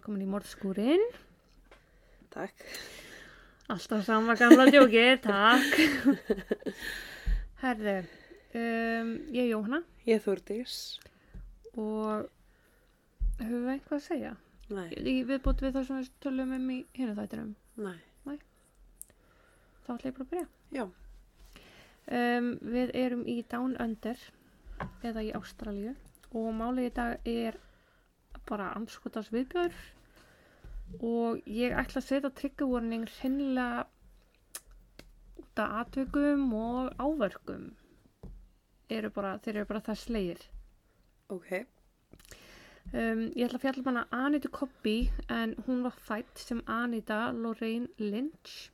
velkomin í morðskúrin. Takk. Alltaf sama gamla djókið, takk. Herði, um, ég er Jóhanna Ég er Þúrdís. og höfum við eitthvað að segja? Nei. Í viðbútt við það sem við tölum um í hinu þættinum. Nei. Þá ætla ég bara að byrja. Já. Um, við erum í Down Under eða í Ástralíu og málið í dag er bara anskotans viðbjör og ég ætla að setja triggerwarning hreinlega út af atveikum og áverkum eru bara, þeir eru bara það slegir. Ok. um, ég ætla að fjalla um hana Anitu Coppi en hún var fætt sem Anita Lorraine Lynch.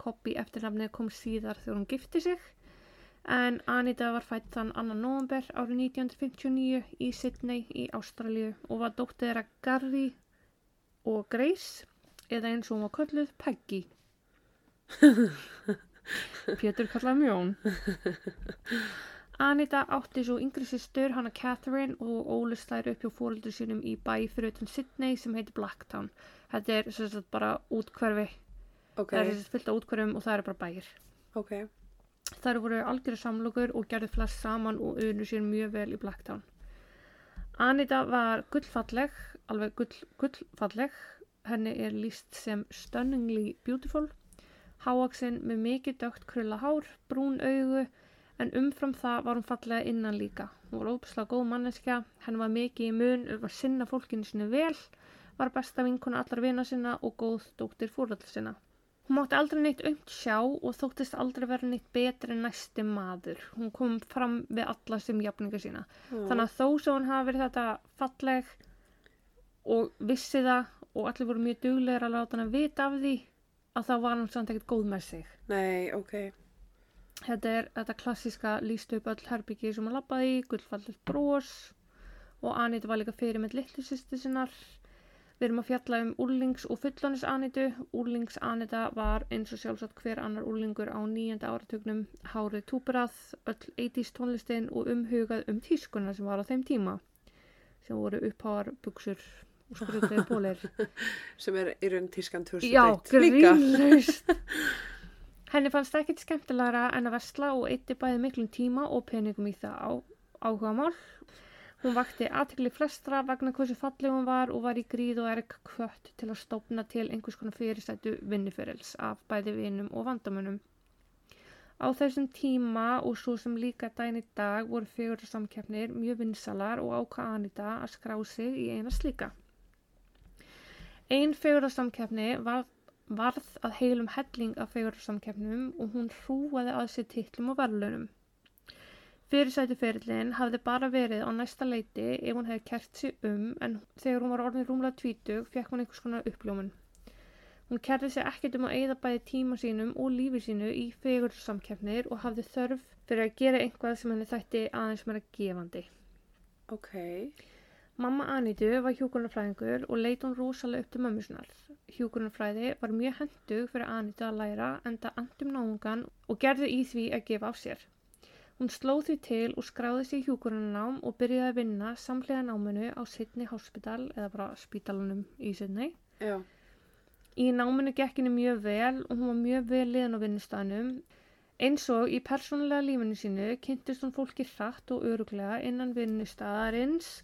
Coppi eftirnafnið kom síðar þegar hún gifti sig en Anita var fætt þann 2. november árið 1959 í Sydney í Ástralíu og var dóttið þeirra Gary og Grace eða eins og hún var kölluð Peggy Pétur kallaði mjón Anita átti svo yngri sýstur hana Catherine og ólust þær upp hjá fóröldur sínum í bæ fyrir utan Sydney sem heitir Blacktown þetta er sem sagt bara útkverfi Ok. það er sem sagt fyllt á útkverfum og það er bara bæir Ok. Þær voru algjöru samlokur og gerðu flest saman og unu sér mjög vel í Blacktown. Anita var gullfalleg, alveg gull, gullfalleg. Henni er líst sem stunningly beautiful. Háaksinn með mikið dögt krulla hár, brún augu, en umfram það var hún fallega innan líka. Hún var óbúslega góð manneskja, henni var mikið í mun, var sinna fólkinu sinni vel, var besta vinkona allar vina sinna og góð dóttir fóröld sinna. Hún mátti aldrei neitt aumt sjá og þóttist aldrei vera neitt betri en næsti maður. Hún kom fram við alla sem jafninga sína. Þannig að þó sem hún hafi verið þetta falleg og vissi það og allir voru mjög duglegir að láta hann að vita af því að þá var hann samt ekkert góð með sig. Nei, ok. Þetta er þetta klassíska lístu upp öll herbyggi sem hann lappaði gullfallet brós og Anita var líka fyrir með litlu sýstu sinnar. Við erum að fjalla um úrlings og fullanis Anitu. Úrlings Anita var eins og sjálfsagt hver annar úrlingur á nýjönda áratugnum hárið túperað, öll 80s tónlistin og umhugað um tískuna sem var á þeim tíma sem voru uppháar, buksur og skrutaði bólir. Sem er í raun tískan 2001. Já, Líka. grínlaust. Henni fannst ekkert skemmtilegra en að vesla og eitti bæði miklum tíma og peningum í það á, áhuga mál. Hún vakti aðtikli flestra vegna hversu falleg hún var og var í gríð og erg kvött til að stopna til einhvers konar fyrirstættu vinnuferils af bæði vinum og vandamönnum. Á þessum tíma og svo sem líka dæn í dag voru fegurðarsamkeppnir mjög vinsalar og ákvað Anita að skrá sig í eina slíka. Einn fegurðarsamkeppni var, varð að heilum helling af fegurðarsamkeppnum og hún hrúaði að sér titlum og verðlunum. Fyrirsæti ferillin hafði bara verið á næsta leiti ef hún hefði kert sig um en þegar hún var orðin rúmlega tvítug fekk hún einhvers konar uppljómun. Hún kerði sig ekkert um að eigða bæði tíma sínum og lífi sínu í fegurðarsamkeppnir og hafði þörf fyrir að gera einhvað sem henni þætti aðeins meira gefandi. Ok. Mamma Anitu var hjúkurnafræðingur og leit hún rosalega upp til mömmu sinnar. Hjúkurnafræði var mjög hendug fyrir Anitu að læra enda andum náungan og gerði í því að gefa af sér. Hún slóð því til og skráði sig í hjúkurnanám og byrjaði að vinna samlega náminu á Sydney Hospital eða bara spítalunum í Sydney. Já. Í náminu gekk henni mjög vel og hún var mjög vel liðan á vinnustanum. Eins og í persónulega lífinu sínu kynntist hún fólki hratt og öruglega innan vinnustadarins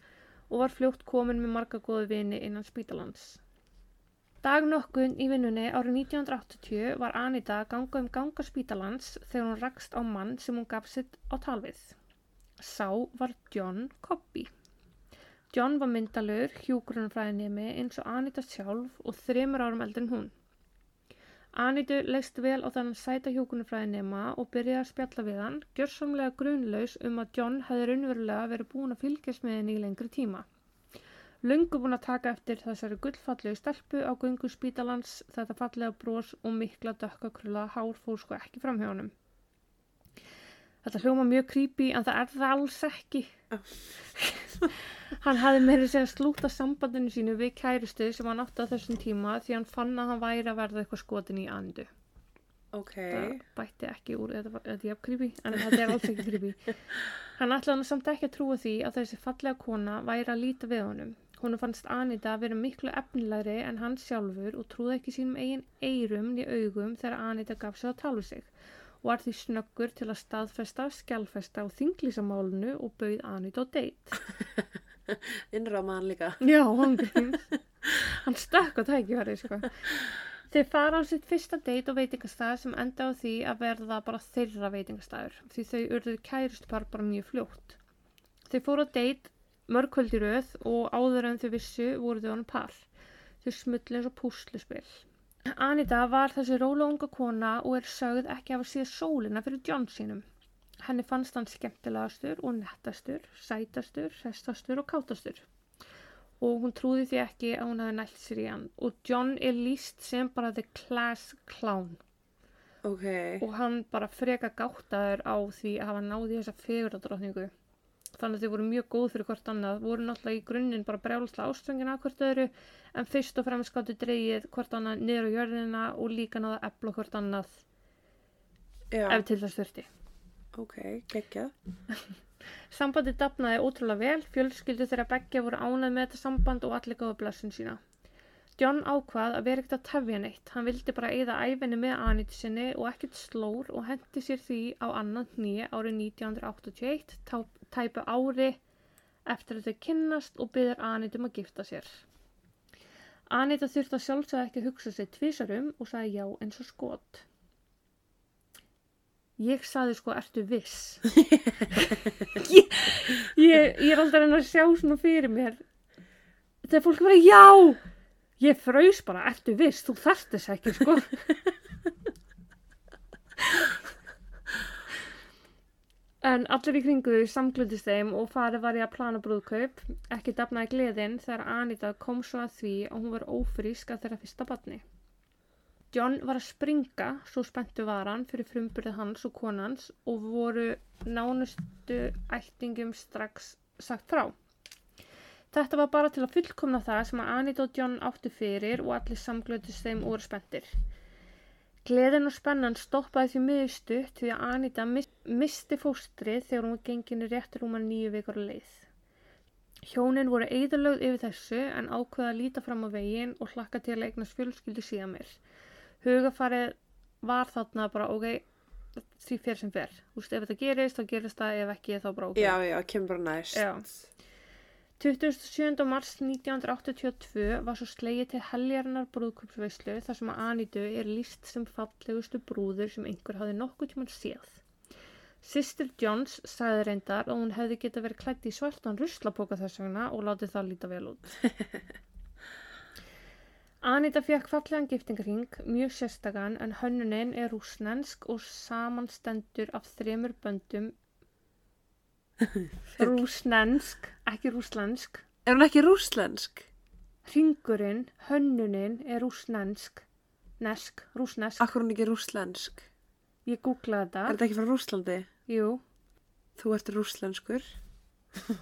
og var fljótt komin með marga góðu vini innan spítalans. Dag nokkun í vinnunni árið 1980 var Anita ganga um ganga spítalans þegar hún rakst á mann sem hún gaf sitt á talvið. Sá var John Coppi. John var myndalur, hjúgrunfræðinemi eins og Anita sjálf og þremur árum eldur en hún. Anitu leist vel á þannig sæta hjúgrunfræðinema og byrjaði að spjalla við hann, gjörsamlega grunlaus um að John hefði raunverulega verið búin að fylgjast með henni í lengri tíma. Lungu búin að taka eftir þessari gullfallegu stelpu á gungu spítalans, þetta fallega brós og mikla dökkakrulla hár fór sko ekki fram hjá honum. Þetta hljóma mjög creepy en það er það alls ekki. hann hafði meira segja slúta sambandinu sínu við kærustu sem hann átti á þessum tíma því hann fann að hann væri að verða eitthvað skotin í andu. Ok. Það bætti ekki úr, þetta, þetta er creepy, en þetta er alls ekki creepy. Hann ætlaði hann samt ekki að trúa því að þessi fallega kona væri að líta við honum. Hún fannst Anita að vera miklu efnilegri en hann sjálfur og trúði ekki sínum eigin eyrum í augum þegar Anita gaf sig að tala við sig og var því snöggur til að staðfesta, skjálfesta og þinglísamálunu og bauð Anita á deitt. Innrámaðan líka. Já, hann gríns. Hann stökk á tækifæri, sko. Þeir fara á sitt fyrsta deitt á veitingastæð sem enda á því að verða bara þeirra veitingastæður því þau urðu kærustpar bara mjög fljótt. Þau fóru á deitt mörgkvöldi röð og áður en þau vissu voru þau hann par. Þau smullu eins og púsluspill. Anita var þessi róla unga kona og er sögð ekki hafa síða sólina fyrir John sínum. Henni fannst hann skemmtilegastur og nettastur, sætastur, restastur og kátastur. Og hún trúði því ekki að hún hefði nælt sér í hann. Og John er líst sem bara the class clown. Ok. Og hann bara freka gáttaður á því að hafa náði þessa fegurðardrottningu. Þannig að þau voru mjög góð fyrir hvort annað. Voru náttúrulega í grunninn bara brjálsla ástfengina að hvort öðru. En fyrst og fremst gáttu dreigið hvort annað niður á jörðina og líka náða ebla hvort annað Já. ef til þess þurfti. Ok, geggjað. Sambandi dafnaði ótrúlega vel, fjölskyldu þeirra beggja voru ánað með þetta samband og allir gáðu blessun sína. John ákvað að vera ekkert að tefja neitt, hann vildi bara eyða æfinni með Anita sinni og ekkert slór og hendi sér því á annan nýja árið 1981, tá- tæpu ári eftir að þau kynnast og byður Anita um að gifta sér. Anita þurfti að sjálfsögða ekki hugsa sér tvisarum og sagði já eins og skot. Ég saði sko, ertu viss? ég, ég, ég er alltaf reyna að sjá svona fyrir mér. Þegar fólk verið, já! Ég fraus bara, ertu viss? Þú þarft þess ekki, sko. En allir í kringu þau samglundist þeim og farið var í að plana brúðkaup. Ekki dafnaði gleðin þegar Anita kom svo að því að hún var ófrísk að þeirra fyrsta badni. John var að springa, svo spenntu var hann fyrir frumburðið hans og konans og voru nánustu ættingum strax sagt frá. Þetta var bara til að fullkomna það sem að Anita og John áttu fyrir og allir samglöndist þeim og voru spenntir. Gleðin og spennan stoppaði því miður stutt því að Anita mis misti fóstrið þegar hún var genginu rétt rúma nýju vikur að leið. Hjónin voru eðalögð yfir þessu en ákveða að líta fram á veginn og hlakka til að eignast fjölskyldu síðan mér. Hugafarið var þarna bara ok, því fyrir sem fer. Þú veist, ef þetta gerist, þá gerist það, ef ekki, þá bara ok. Já, já, kemur bara næst. Já. 27. mars 1982 var svo slegið til heljarinnar brúðkupsveislu þar sem að Anitu er líst sem fallegustu brúður sem einhver hafði nokkuð tímann séð. Sistir Johns sagði reyndar að hún hefði geta verið klætt í svartan ruslapóka þess vegna og látið það líta vel út. Anita fekk fallegan giftingarhing, mjög sérstakann en hönnunin er rúsnensk og samanstendur af þremur böndum rúsnensk, ekki rúslensk. Er hún ekki rúslensk? Ringurinn, hönnunin er rúsnensk, nesk, rúsnesk. Akkur hún ekki rúslensk? Ég googlaði Er þetta. ekki frá Rúslandi? Jú, Þú ert rúslenskur.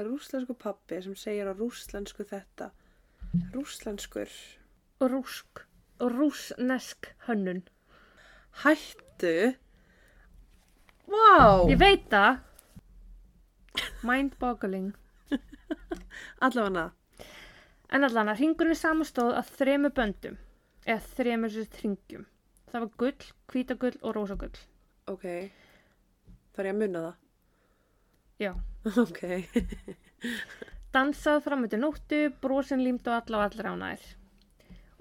Rúslensku pappi sem segir á rúslensku þetta. Rúslenskur. rúsk, rúsnesk hönnun. Hættu. Vá. Ég veit það. Mind-boggling. Allavega En allan að ringurinn samastóð að þremu böndum, eða þremur ringjum. Það var gull, hvítagull og rósagull. Ok. Þarf ég að munna það? Já. Ok. Dansað fram eftir nóttu, brosin límt á alla og allir ánæðir.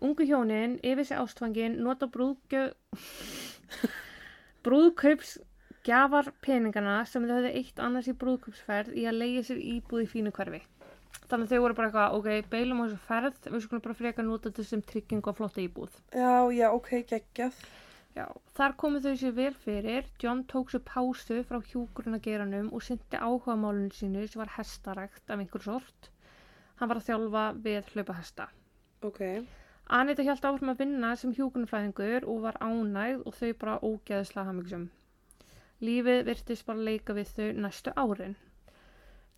Ungu hjónin, yfir sig ástfangin, nota brúðgjöf... brúðkaups gjafar peningana sem þau höfðu eitt annars í brúðkaupsferð í að leiða sér íbúð í fínu hverfi. Þannig að þau voru bara eitthvað, ok, beilum á þessu ferð, við skulum bara freka nota þetta sem trygging og flotta íbúð. Já, já, ok, geggjað. Já, þar komu þau sér vel fyrir, John tók sér pásu frá hjúgrunageiranum og syndi áhugamálunum sínu sem var hestarækt af einhver sort. Hann var að þjálfa við hlaupahesta. Ok. Anita hjælt áfram að vinna sem hjúgrunafræðingur og var ánægð og þau bara ógeðslega hamingsum. Lífið virtist bara leika við þau næstu árin.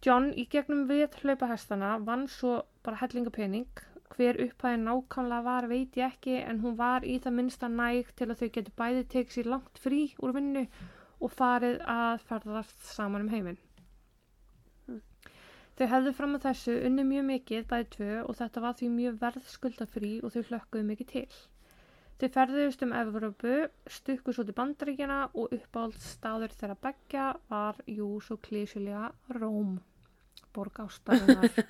John í gegnum við hlaupahestana vann svo bara hellingapening. Hver upphæði nákvæmlega var veit ég ekki en hún var í það minnsta næg til að þau getur bæði tekið sér langt frí úr vinnu og farið að ferðast saman um heiminn. Þau hefðu fram að þessu unni mjög mikið bæði tvö og þetta var því mjög verðskuldafrí og þau hlökkuðu mikið til. Þau ferðuðust um Evropu, stukku svo til bandaríkjana og uppáhald staður þeirra begja var jú svo klísilega Róm, borg ástarinnar.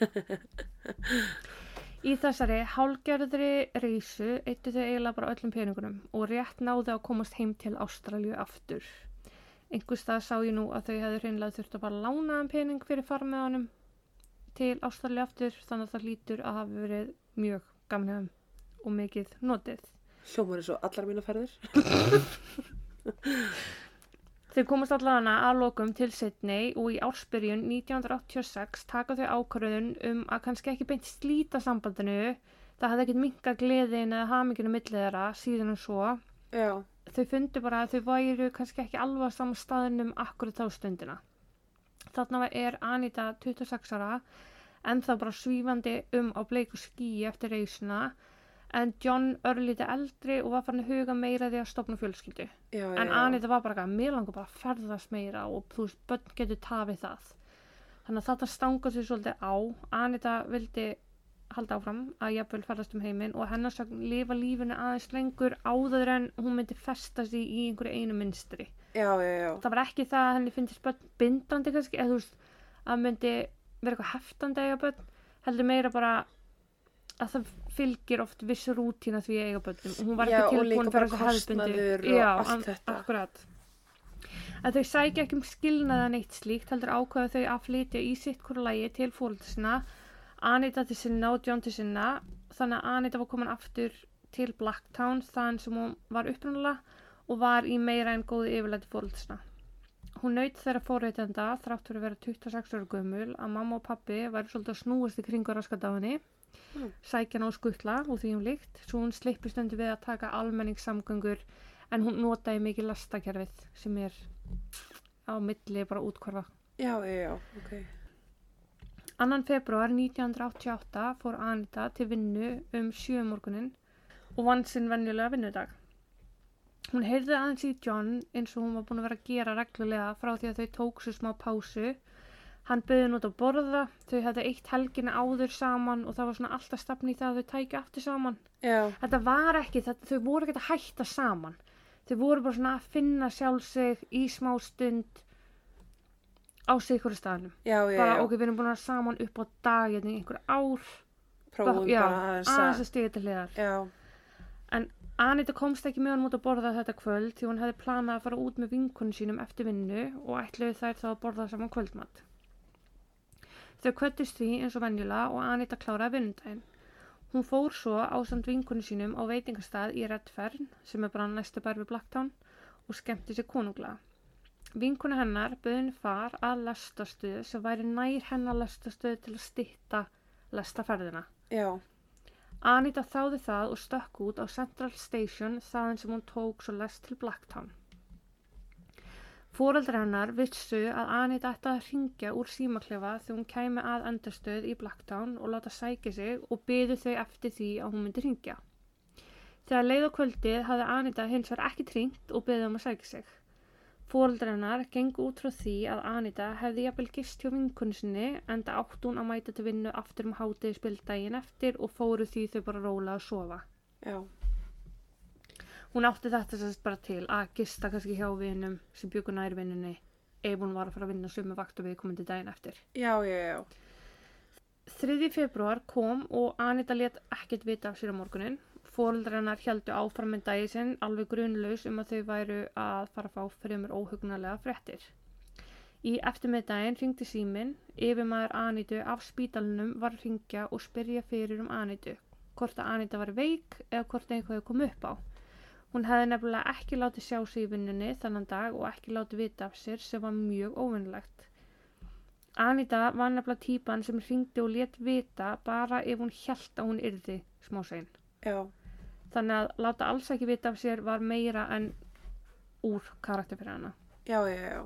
Í þessari hálgerðri reysu eittu þau eiginlega bara öllum peningunum og rétt náðu að komast heim til Ástralju aftur. Einhvers stað sá ég nú að þau hefðu hreinlega þurft að bara lána um pening fyrir farmiðanum til Ástralju aftur þannig að það lítur að hafa verið mjög gamnefum og mikið notið. Hljómar er svo allar mínu ferðir. Þau komast allavega að lokum til Sydney og í ársbyrjun 1986 taka þau ákvörðun um að kannski ekki beint slíta sambandinu. Það hafði ekkert minga gleðin eða haminginu millið þeirra síðan og svo. Já, Þau fundu bara að þau væru kannski ekki alveg á sama staðinum akkurat þá stundina. Þarna er Anita 26 ára en þá bara svífandi um á bleiku skíi eftir reysuna en John örlítið eldri og var farin að huga meira því að stopna fjölskyldu. já. En já. Anita var bara að mér langar bara að ferðast meira og þú veist, börn getur tafið það. Þannig að þetta stangað sér svolítið á. Anita vildi halda áfram að jafnvel ferðast um heiminn og hennar sagn lifa lífinu aðeins lengur áður en hún myndi festa sig í einhverju einu minstri. Já. Það var ekki það að henni finnst börn bindandi kannski, eða þú veist, að myndi vera eitthvað heftandi að börn, heldur meira bara að það fylgir oft viss rútína því að eiga börnum og hún var ekki tilbúin fyrir þessu hefðbundi. Já. Akkurat. Að þau sækja ekki um skilnaða neitt slíkt heldur ákveða þau að flytja í sitt hverju lægi til fóröldisina, Anita til sinna og John til sinna, þannig að Anita var komin aftur til Blacktown þann sem hún var upprunalega og var í meira en góði yfirleiti fóröldisina. Hún naut þeirra fórreitenda þrátt fyrir að vera 26 ára gömul að mamma og pappi væri svolítið að snúast í kringur henni, Mm. sækja hann á skuttla og því um líkt, svo hún sleippi stundu við að taka almenningssamgöngur en hún notaði mikið lastakerfið sem er á milli bara útkvarfa. Já, já, ok. Annan februar 1988 fór Anita til vinnu um sjö morgunin og vann sinn venjulega vinnudag. Hún heyrði aðeins í John eins og hún var búin að vera að gera reglulega frá því að þau tók svo smá pásu. Hann bauði hún út að borða, þau hefði eitt helgina áður saman og það var svona alltaf stafni í það að þau tækja aftur saman. Já, Þetta var ekki, þetta, þau voru ekki að hætta saman. Þau voru bara svona að finna sjálf sig í smá stund á sig ykkur staðnum. já, já, Bara já. ok, við erum búin að vera saman upp á dag hérna í einhver ár. Prófum já, bara aðeins aðeins að... að stiga til hliðar. Já, Anita komst ekki með hann út að borða þetta kvöld því hún hefði planað að fara út með vinkunum sínum eftir vinnu og ætluði þær þá að borða saman kvöldmatt. Þau kvöttist því eins og venjulega og Anita kláraði vinnundaginn. Hún fór svo á samt vinkunum sínum á veitingastað í Redfern sem er bara næstu bær við Blacktown og skemmti sér konunglega. Vinkuna hennar bauðin far að lestastöð sem væri nær hennar lestastöð til að stytta lestaferðina. já, Anita þáði það og stökk út á Central Station þaðan sem hún tók svo lest til Blacktown. Fóreldrar hennar vissu að Anita ætti að ringja úr símaklefa þegar hún kæmi að endarstöð í Blacktown og láta sækja sig og byðu þau eftir því að hún myndi ringja. Þegar leið á kvöldið hafði Anita hins vegar ekki ringt og byðið um að sækja sig. Fóreldrar hennar gengu út frá því að Anita hefði jafnvel gist hjá vinkunni sinni en það átt hún að mæta til vinnu aftur um hátið spildaginn eftir og fóru því þau bara róla að sofa. já, Hún átti þetta sérst bara til að gista kannski hjá vinum sem byggur nær vinnunni ef hún var að fara að vinna sömu vaktu við komandi daginn eftir. já, já, já. 3. februar kom og Anita let ekkert vita af sér á morgunin. Fóreldrar hennar heldu áfram með dagi sinn alveg grunlaus um að þau væru að fara að fá fremur óhugnarlega fréttir. Í eftirmiðdaginn ringdi síminn, yfirmaður Anitu af spítalunum var að ringja og spyrja fyrir um Anitu, hvort að Anita var veik eða hvort hefði komið upp á. Hún hefði nefnilega ekki látið sjá sig í vinnunni þannan dag og ekki látið vita af sér sem var mjög óvinnlegt. Anita var nefnilega típan sem ringdi og let vita bara ef hún hjælt að hún yrði smásegin. Já, Þannig að láta alls ekki vita af sér var meira en úr karakter fyrir hana. já, já, já.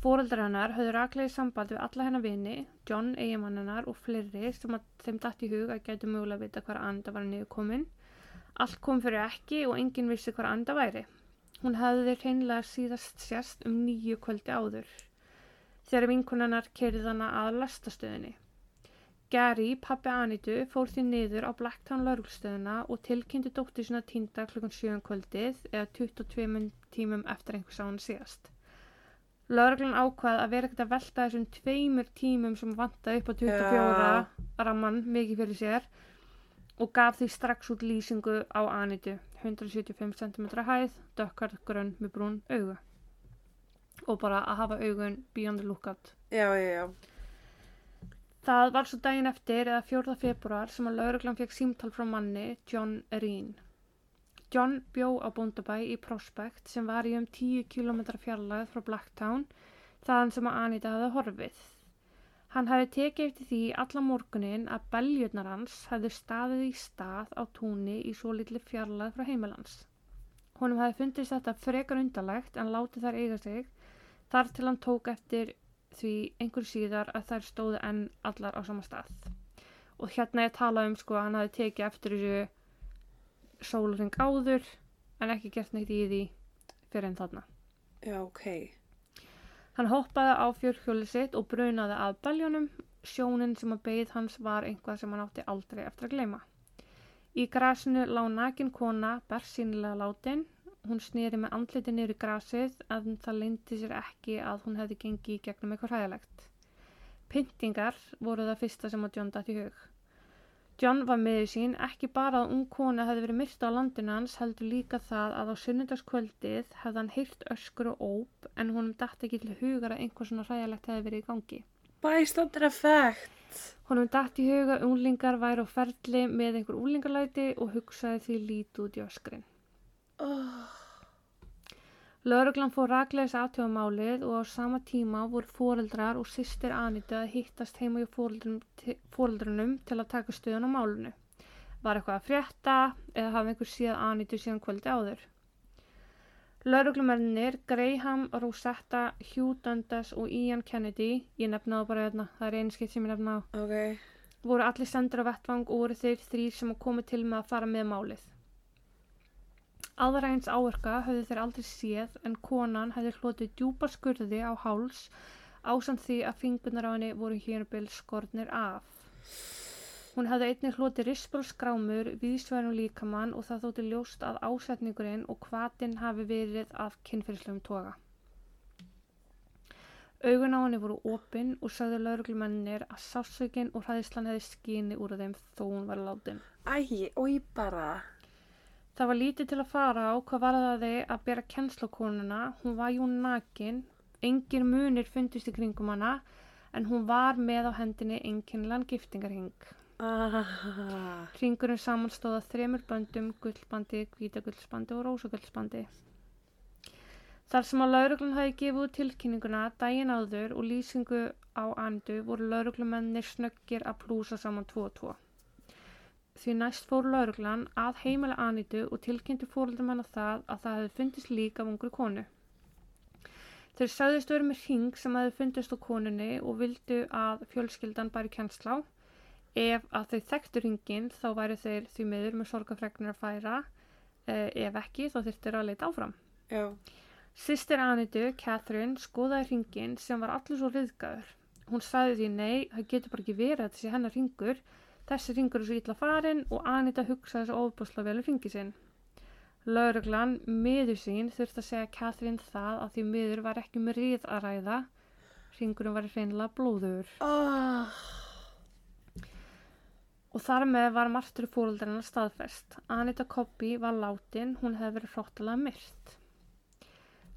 Fóreldrar hennar höfðu raklega í samband við alla hennar vini, John, eigimann hennar og fleiri sem að þeim datt í hug að gætu mögulega vita hvar Anda var niður komin. Allt kom fyrir ekki og enginn vissi hvar Anda væri. Hún hafði hreinlega síðast sérst um nýju kvöldi áður. þegar vinkunennar kerði hana að lestastöðinni. Gary, pappi Anitu, fór því niður á Blacktown lauruglustöðina og tilkynnti dóttir sinna týnda klukkan 7 um kvöldið eða 22 tímum eftir einhvers á hann síðast. Lauruglan ákvað að vera ekkert að velta þessum tveimur tímum sem vantaði upp á 24 ramman mikið fyrir sér og gaf því strax út lýsingu á Anitu, 175 cm hæð, dökkar grönn með brún augu. Og bara að hafa augun beyond the lookout. Já, já, já. Það var svo daginn eftir eða 4. februar sem að lauruglan fekk símtal frá manni John Reen. John bjó á Bóndabæ í Prospect sem var í um 10 km fjarlæð frá Blacktown þaðan sem að Anita hafði horfið. Hann hafi tekið eftir því alla morgunin að beljurnar hans hefði staðið í stað á túni í svo litli fjarlæð frá heimilans. Honum hafi fundist þetta frekar undarlegt en látið þær eiga sig þar til hann tók eftir því einhver síðar að þær stóðu enn allar á sama stað. Og hérna ég tala um sko að hann hafi tekið eftir þessu sólring áður en ekki gert neitt í því fyrir enn þarna. Já, ok. Hann hoppaði á fjörhjóli sitt og brunaði að beljónum. Sjónin sem að beigð hans var einhvað sem hann átti aldrei eftir að gleyma. Í grasinu lá nakin kona, bersýnilega látin. Hún snýri með andliti niður í grasið en það leindi sér ekki að hún hefði gengið gegnum eitthvað hræðilegt. Pyntingar voru það fyrsta sem að John dætt í hug. John var með sín ekki bara að ung kona hefði verið myrta á landinu hans heldur líka það að á sunnundaskvöldið hefði hann heyrt öskur og óp en honum dætt ekki til hugar að einhver svona hræðilegt hefði verið í gangi. Bystander effect. Honum dætt í huga unglingar væri á ferli með einhver unglingarlæti og hugsaði því lít út í öskrin. Oh. Löruglan fór ragleis aðtjóðamálið og á sama tíma voru fóreldrar og sýstir Anitu að hittast heima í fóreldrunum til að taka stöðun á málunu. Var eitthvað að frétta eða hafa einhver síðan Anitu síðan kvöldi áður. Löruglumerninir Graham, Rosetta, Hugh Dundas og Ian Kennedy, ég nefnaði bara hérna, það er einu skipt sem ég nefnaði á, Ok. voru allir sendur á vettvang og voru þeir þrýr sem að koma til með að fara með málið. Aðra eins áverka höfðu þeir aldrei séð en konan hefði hlotið djúpa skurði á háls ásamt því að fingurnar á henni voru hérbil skornir af. Hún hefði einnig hlotið rispulskrámur viðsverðum líkamann og það þótti ljóst að ásetningurinn og hvatin hafi verið af kynferðslegum toga. Augun á henni voru opinn og sagði lauruglumennir að sásökin og hræðislan hefði skini úr þeim þó hún var látin. Æ, oi bara. Það var lítið til að fara á hvað var það þið að bera kennslokonuna, hún var jú nakin, engir munir fundist í kringum hana en hún var með á hendinni enginlan giftingarhing. Ah. Hringurinn samanstóða þremur böndum, gullbandi, hvítagullsbandi og rósagullsbandi. Þar sem að lauruglun hafi gefið tilkynninguna daginn áður og lýsingu á andu voru lauruglumennir snöggir að plúsa saman 2-2. Því næst fór lauruglan að heimila Anitu og tilkynnti fóröldum hana það að það hefði fundist lík af ungri konu. Þeir sagðist verið með hring sem hefði fundist á konunni og vildu að fjölskyldan bæri kjænslá. Ef að þau þekktu hringin þá væri þeir því miður með sorgafregnir að færa. Eh, ef ekki þá þurftir að leita áfram. Já. Sistir Anitu, Catherine, skoðaði hringin sem var allir svo riðgæður. Hún sagði því nei, það getur bara ekki verið að þessi hennar hringur Þessi ringur er svo illa farin og Anita hugsaði svo ofbúslega vel um ringi sinn. Lauruglan, miður sín, þurfti að segja Catherine það að því miður var ekki með ríð að ræða. Ringurinn var reynilega blóður. Oh. Og þar með var martur fóröldarinn staðfest. Anita Coppi var látin, hún hefði verið hróttalega myrt.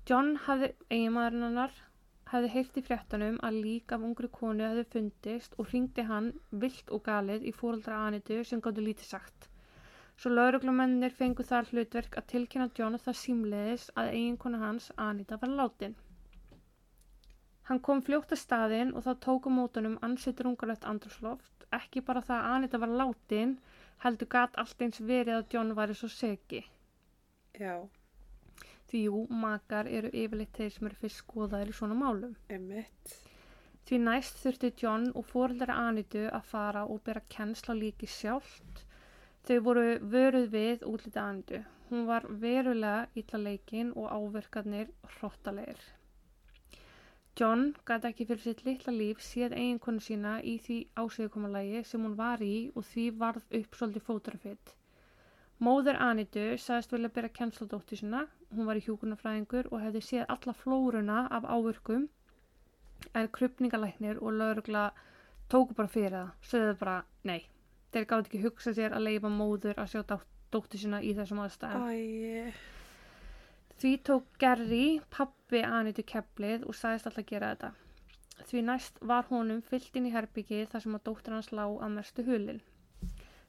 John hafði eiginmaðurinn hefði heyrt í fréttanum að lík af ungri konu hefði fundist og hringdi hann vilt og galið í fóröldra Anitu sem gáttu lítið sagt. Svo lauruglumennir fengu þar hlutverk að tilkynna John það símleiðis að eiginkona hans Anita var látin. Hann kom fljótt að staðin og það tóku mótunum ansittur ungarlegt andrusloft, ekki bara það að Anita var látin, heldur gatt allt eins verið að John væri svo segi. Já. Því jú, makar eru yfirleitt þeir sem eru fyrst skoðaðir í svona málum. Emitt. Því næst þurfti John og fóröldari Anitu að fara og bera kennsla líki sjálft. Þau voru vöruð við útlita Anitu. Hún var verulega illa leikinn og áverkarnir hróttalegir. John gæti ekki fyrir sitt litla líf séð eiginkonu sína í því ásögukomalagi sem hún var í og því varð upp svolítið fótrafitt. Móður Anitu sagðist vilja byrja kjensladóttir sína, hún var í hjúkunarfræðingur og hefði séð alla flóruna af ávirkum en krupningalæknir og laurugla tóku bara fyrir það, sögðu bara nei. Þeir gáði ekki hugsa sér að leifa móður að sjá dótt- dóttur sína í þessum aðstæðum. Því tók Gerri, pappi Anitu keflið og sagðist alltaf gera þetta. Því næst var honum fyllt inn í herbyggið þar sem að dóttir hans lá að mestu hulin.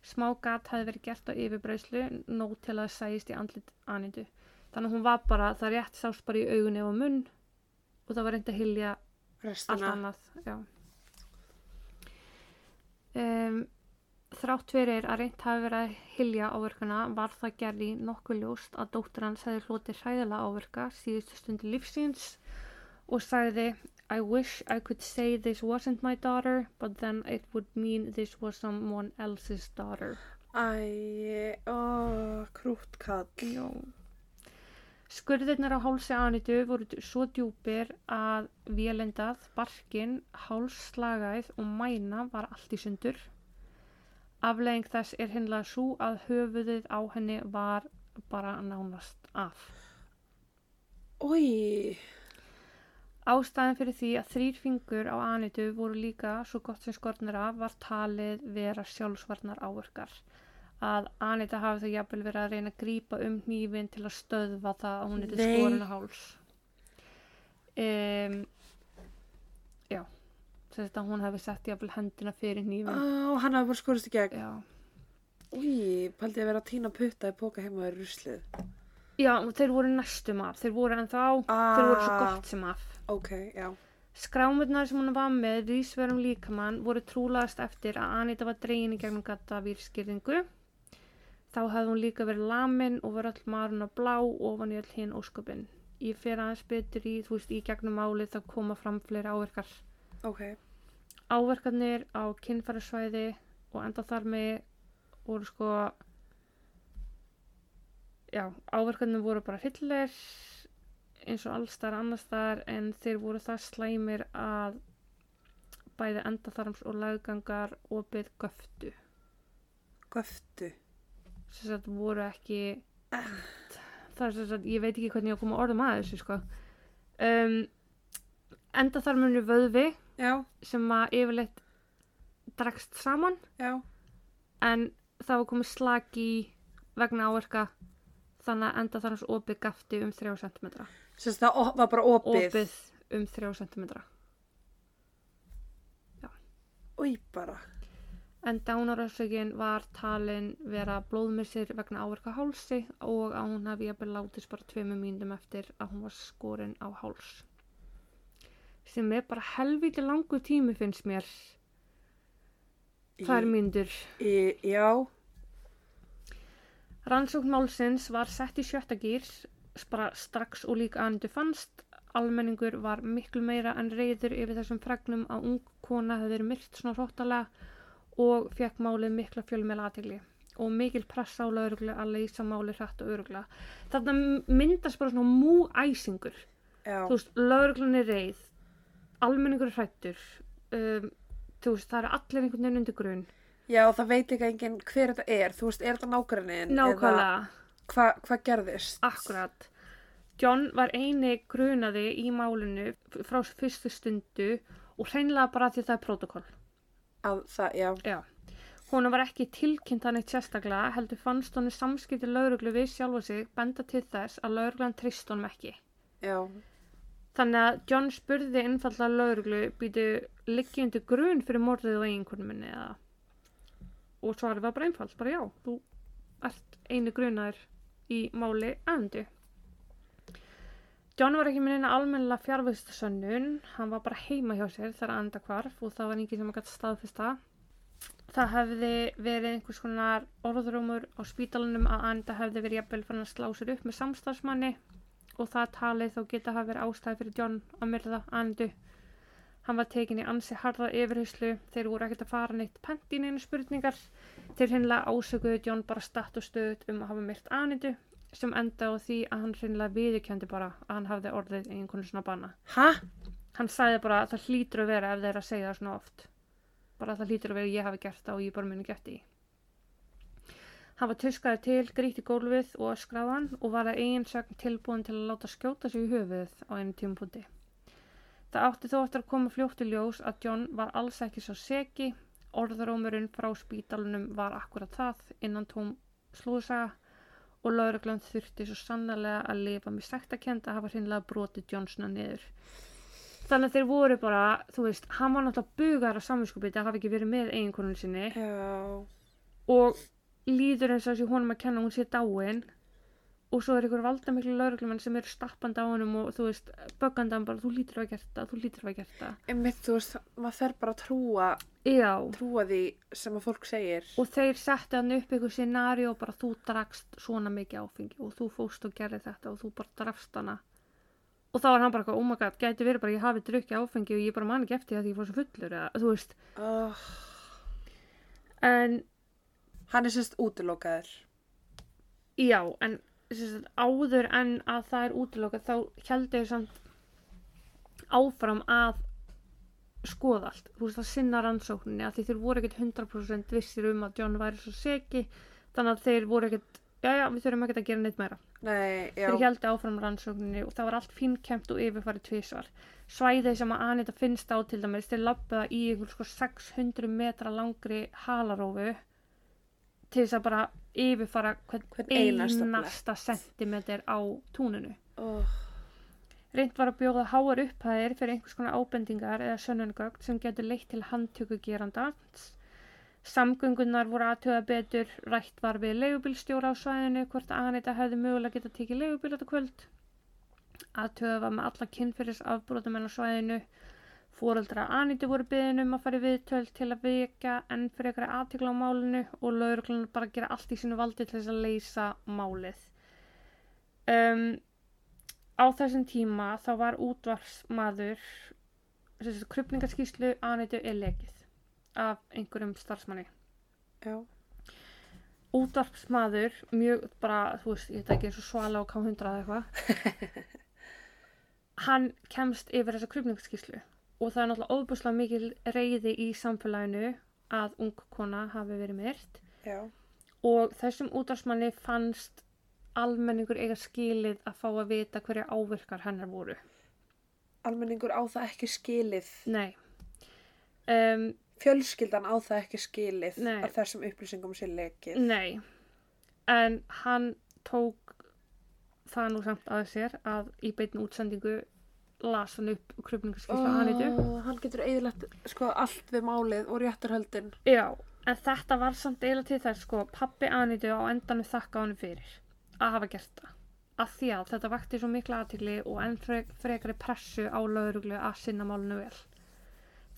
Smá gat hefði verið gert á yfirbreyðslu, nóg til að sæðist í andlit Anitu. Þannig að hún var bara, það rétt sást bara í augunni og munn og það var reynd að hylja allt annað. Um, þrátt fyrir að reynd hafi verið að hylja áverkana var það gerði nokkuð ljóst að dóttir hans hefði hlotið hræðilega áverka síðustu stundi lífsins og sagði I wish I could say this wasn't my daughter but then it would mean this was someone else's daughter. Æ, ó, krúttkall. Já. Skurðirnar á hálsi Anitu voru svo djúpir að vélendað, barkin, háls, slagæð og mæna var allt í sundur. Aflegging þess er hinnlega svo að höfuðið á henni var bara nánast af. Új, Ástæðan fyrir því að þrýr fingur á Anitu voru líka svo gott sem skornir af var talið vera sjálfsvarnar áverkar. Að Anita hafi þau jafnvel verið að reyna að grípa um hnífin til að stöðva það að hún skorinn á háls. Um, já, þess að hún hefði sett jafnvel hendina fyrir hnífin. á, hann hafa bara skorist í gegn. Já. Új, paldi að vera að týna putta í póka heima í ruslið. já, og þeir voru næstum af, þeir voru ennþá, þeir voru svo gott sem af. Ok, já. Skrámurnar sem hún var með vísverum líkamann voru trúlaðast eftir að Anita var dregin í gegnum gata vírskýringu. Þá hafði hún líka verið lamin og var öll marun og blá ofan í öll hinn ósköpin. Ég fer aðeins betur í, þú veist, í gegnum málið þá koma fram fleiri áverkar. Ok. Áverkarnir á kynfærasvæði og enda þar með voru sko, já, áverkarnir voru bara hryllir eins og allstar annarstaðar en þeir voru það slæmir að bæði endaþarms og laggangar opið göftu. Göftu. Þess að voru ekki, það er þess að ég veit ekki hvernig ég á að koma orðum að þessu sko. Um, endaþarmunni vöðvi Já, sem að yfirleitt dregst saman já. en það var komið slag í vegna áverka þannig að enda þar hans opið gafti um 3 cm Sérst það op- var bara opið. opið um 3 cm Új, bara. En dánarössögin var talin vera blóðmissir vegna áverka hálsi og að hún hafi jafnvel látist bara tveimur mínum eftir að hún var skorin á háls sem er bara helviti langu tími finnst mér tvær mínútur Í, já. Rannsókn málsins var sett í sjötta gýr bara strax og líka andu fannst. Almenningur var miklu meira en reyður yfir þessum fregnum að ung kona hefði verið myrt svona hróttalega og fekk málið mikla fjölmeila aðtegli og mikil pressa á lauruglu að leysa málið hrætt og öruglega. Þarna myndast bara svona múæsingur. Já. Þú veist, lauruglun er reyð, almenningur er hrættur, um, þú veist, það eru allir einhvern veginn undir grunn. Já, það veit líka enginn hver þetta er. Þú veist, er þetta nágrannin? Nákvæmlega. Hvað hva gerðist? Akkurat. John var eini grunaði í málinu frá fyrstu stundu og hreinlega bara því það er protokoll. Að það, já. Já. Hún var ekki tilkynnt hann eitt sérstaklega, heldur fannst honum samskipti lauruglu við sjálfa sig benda til þess að lauruglan trist honum ekki. Já. Þannig að John spurði einfallega lauruglu býtu liggjandi grun fyrir morðið og eiginkonum minni eða og svarið var bara einfalt, bara já, þú ert einu grunaður í máli andu. John var ekki með neina almennilega fjárvistasönnun, hann var bara heima hjá sér þegar anda hvarf og það var enginn sem að gæta staðfesta. Það hefði verið einhvers konar orðrúmur á spítalunum að anda hefði verið jafnvel fann að slá sér upp með samstarfsmanni og það talið þó geta hafa verið ástæði fyrir John að myrða andu. Hann var tekin í ansi harða yfirheyslu, þeir voru ekkert að fara neitt pent í neinu spurningar. Þeir hinnlega ásökuðu John bara statt og stöðut um að hafa myrt anindu sem enda á því að hann hinnlega viðurkendi bara að hann hafði orðið einhvern svona bana. Hæ? hann sagði bara að það hlýtur að vera ef þeir að segja það svona oft. Bara að það hlýtur að vera ég hafi gert það og ég bara muni gert því. Hann var tuskaði til, gríti gólfið og öskraði hann og var að eigin sögn tilbúin til að láta skjóta sig í höfuðið á einu tímapunkti. Það átti þó eftir að koma fljótt í ljós að John var alls ekki svo seki. Orðarómurinn frá spítalunum var akkurat það innan tóm slúðsaga og lauruglan þurfti svo sannlega að lifa með sektakend að hafa hreinlega brotið Johnsona niður. Þannig að þeir voru bara, þú veist, hann var náttúrulega bugar af samvinskupið að hafa ekki verið með eiginkonun sinni. Já. og líður eins og þessi honum að kenna hún sé dáin. Og svo er ykkur valdamiklu lauruglumenn sem eru stappandi á honum og þú veist, böggandi hann bara, þú lítur að gert það, þú lítur að gert það. Einmitt, þú veist, maður fer bara að trúa, já, trúa því sem að fólk segir. og þeir setti hann upp ykkur scenario og bara þú drakst svona mikið áfengi og þú fóst og gerði þetta og þú bara drafst hana og þá var hann bara, eitthvað, oh my god, gæti verið bara ég hafi drukkið áfengi og ég bara man ekki eftir því að ég fór svo fullur eða, þú veist, Oh, en hann er sérst útilokaður. já, en sagt, áður en að það er útilokað þá heldur þau samt áfram að skoða allt, þú veist að sinna rannsókninni að þeir voru ekkert 100% vissir um að John væri svo seki þannig að þeir voru ekkert, já já við þurfum ekkert að gera neitt meira. Nei, þeir heldur áfram rannsókninni og það var allt fínkæmt og yfirfarið tvísvar svæðið sem að Anita finnst á til dæmis þeir labbaða í ykkur sko 600 metra langri halarófu til þess að bara yfirfara hvern, Hvern einasta einasta sentimeter á túninu. Oh, reynd var að bjóða háar upphæðir fyrir einhvers konar ábendingar eða sönnungögn sem getur leitt til handtöku gerandans Samgöngunar voru aðtöða betur, rætt var við leigubílstjóra á svæðinu hvort Anita hefði mögulega getað tekið leigubíl þetta kvöld. Aðtöða var með alla kynfyrir afbrótumenn á svæðinu. Fóreldra Anitu voru byggðin um að fara í viðtöl til að vekja enn fyrir eitthvað aðtíkla á málinu og lauruglunar bara gera allt í sínu valdi til þess að leysa málið. Um, á þessum tíma þá var útvarsmaður, krupningarskíslu Anitu er lekið af einhverjum starfsmanni já. útvarpsmaður, mjög bara, þú veist, ég veit ekki eins og svala á K100 eða eitthvað hann kemst yfir þessa krupningsskíslu og það er náttúrulega óbúslega mikil reyði í samfélaginu að ung kona hafi verið myrt Já. og þessum útvarpsmanni fannst almenningur eiga skilið að fá að vita hverja ávirkar hennar voru. Almenningur á það ekki skilið. Nei. Um, Fjölskyldan á það ekki skilið Nei. að þessum upplýsingum sé lekið. Nei, en hann tók það nú samt að sér að í beinu útsendingu las hann upp krupningarskýrslu oh. Anitu. Ó, hann getur eiginlegt sko allt við málið og réttarhöldin. Já, en þetta var samt eiginlega til þess sko, pappi Anitu á endanum þakka honum fyrir að hafa gert það. Af því að þetta vakti svo mikla aðtigli og enn frek, frekari pressu á lauruglu að sinna málunu vel.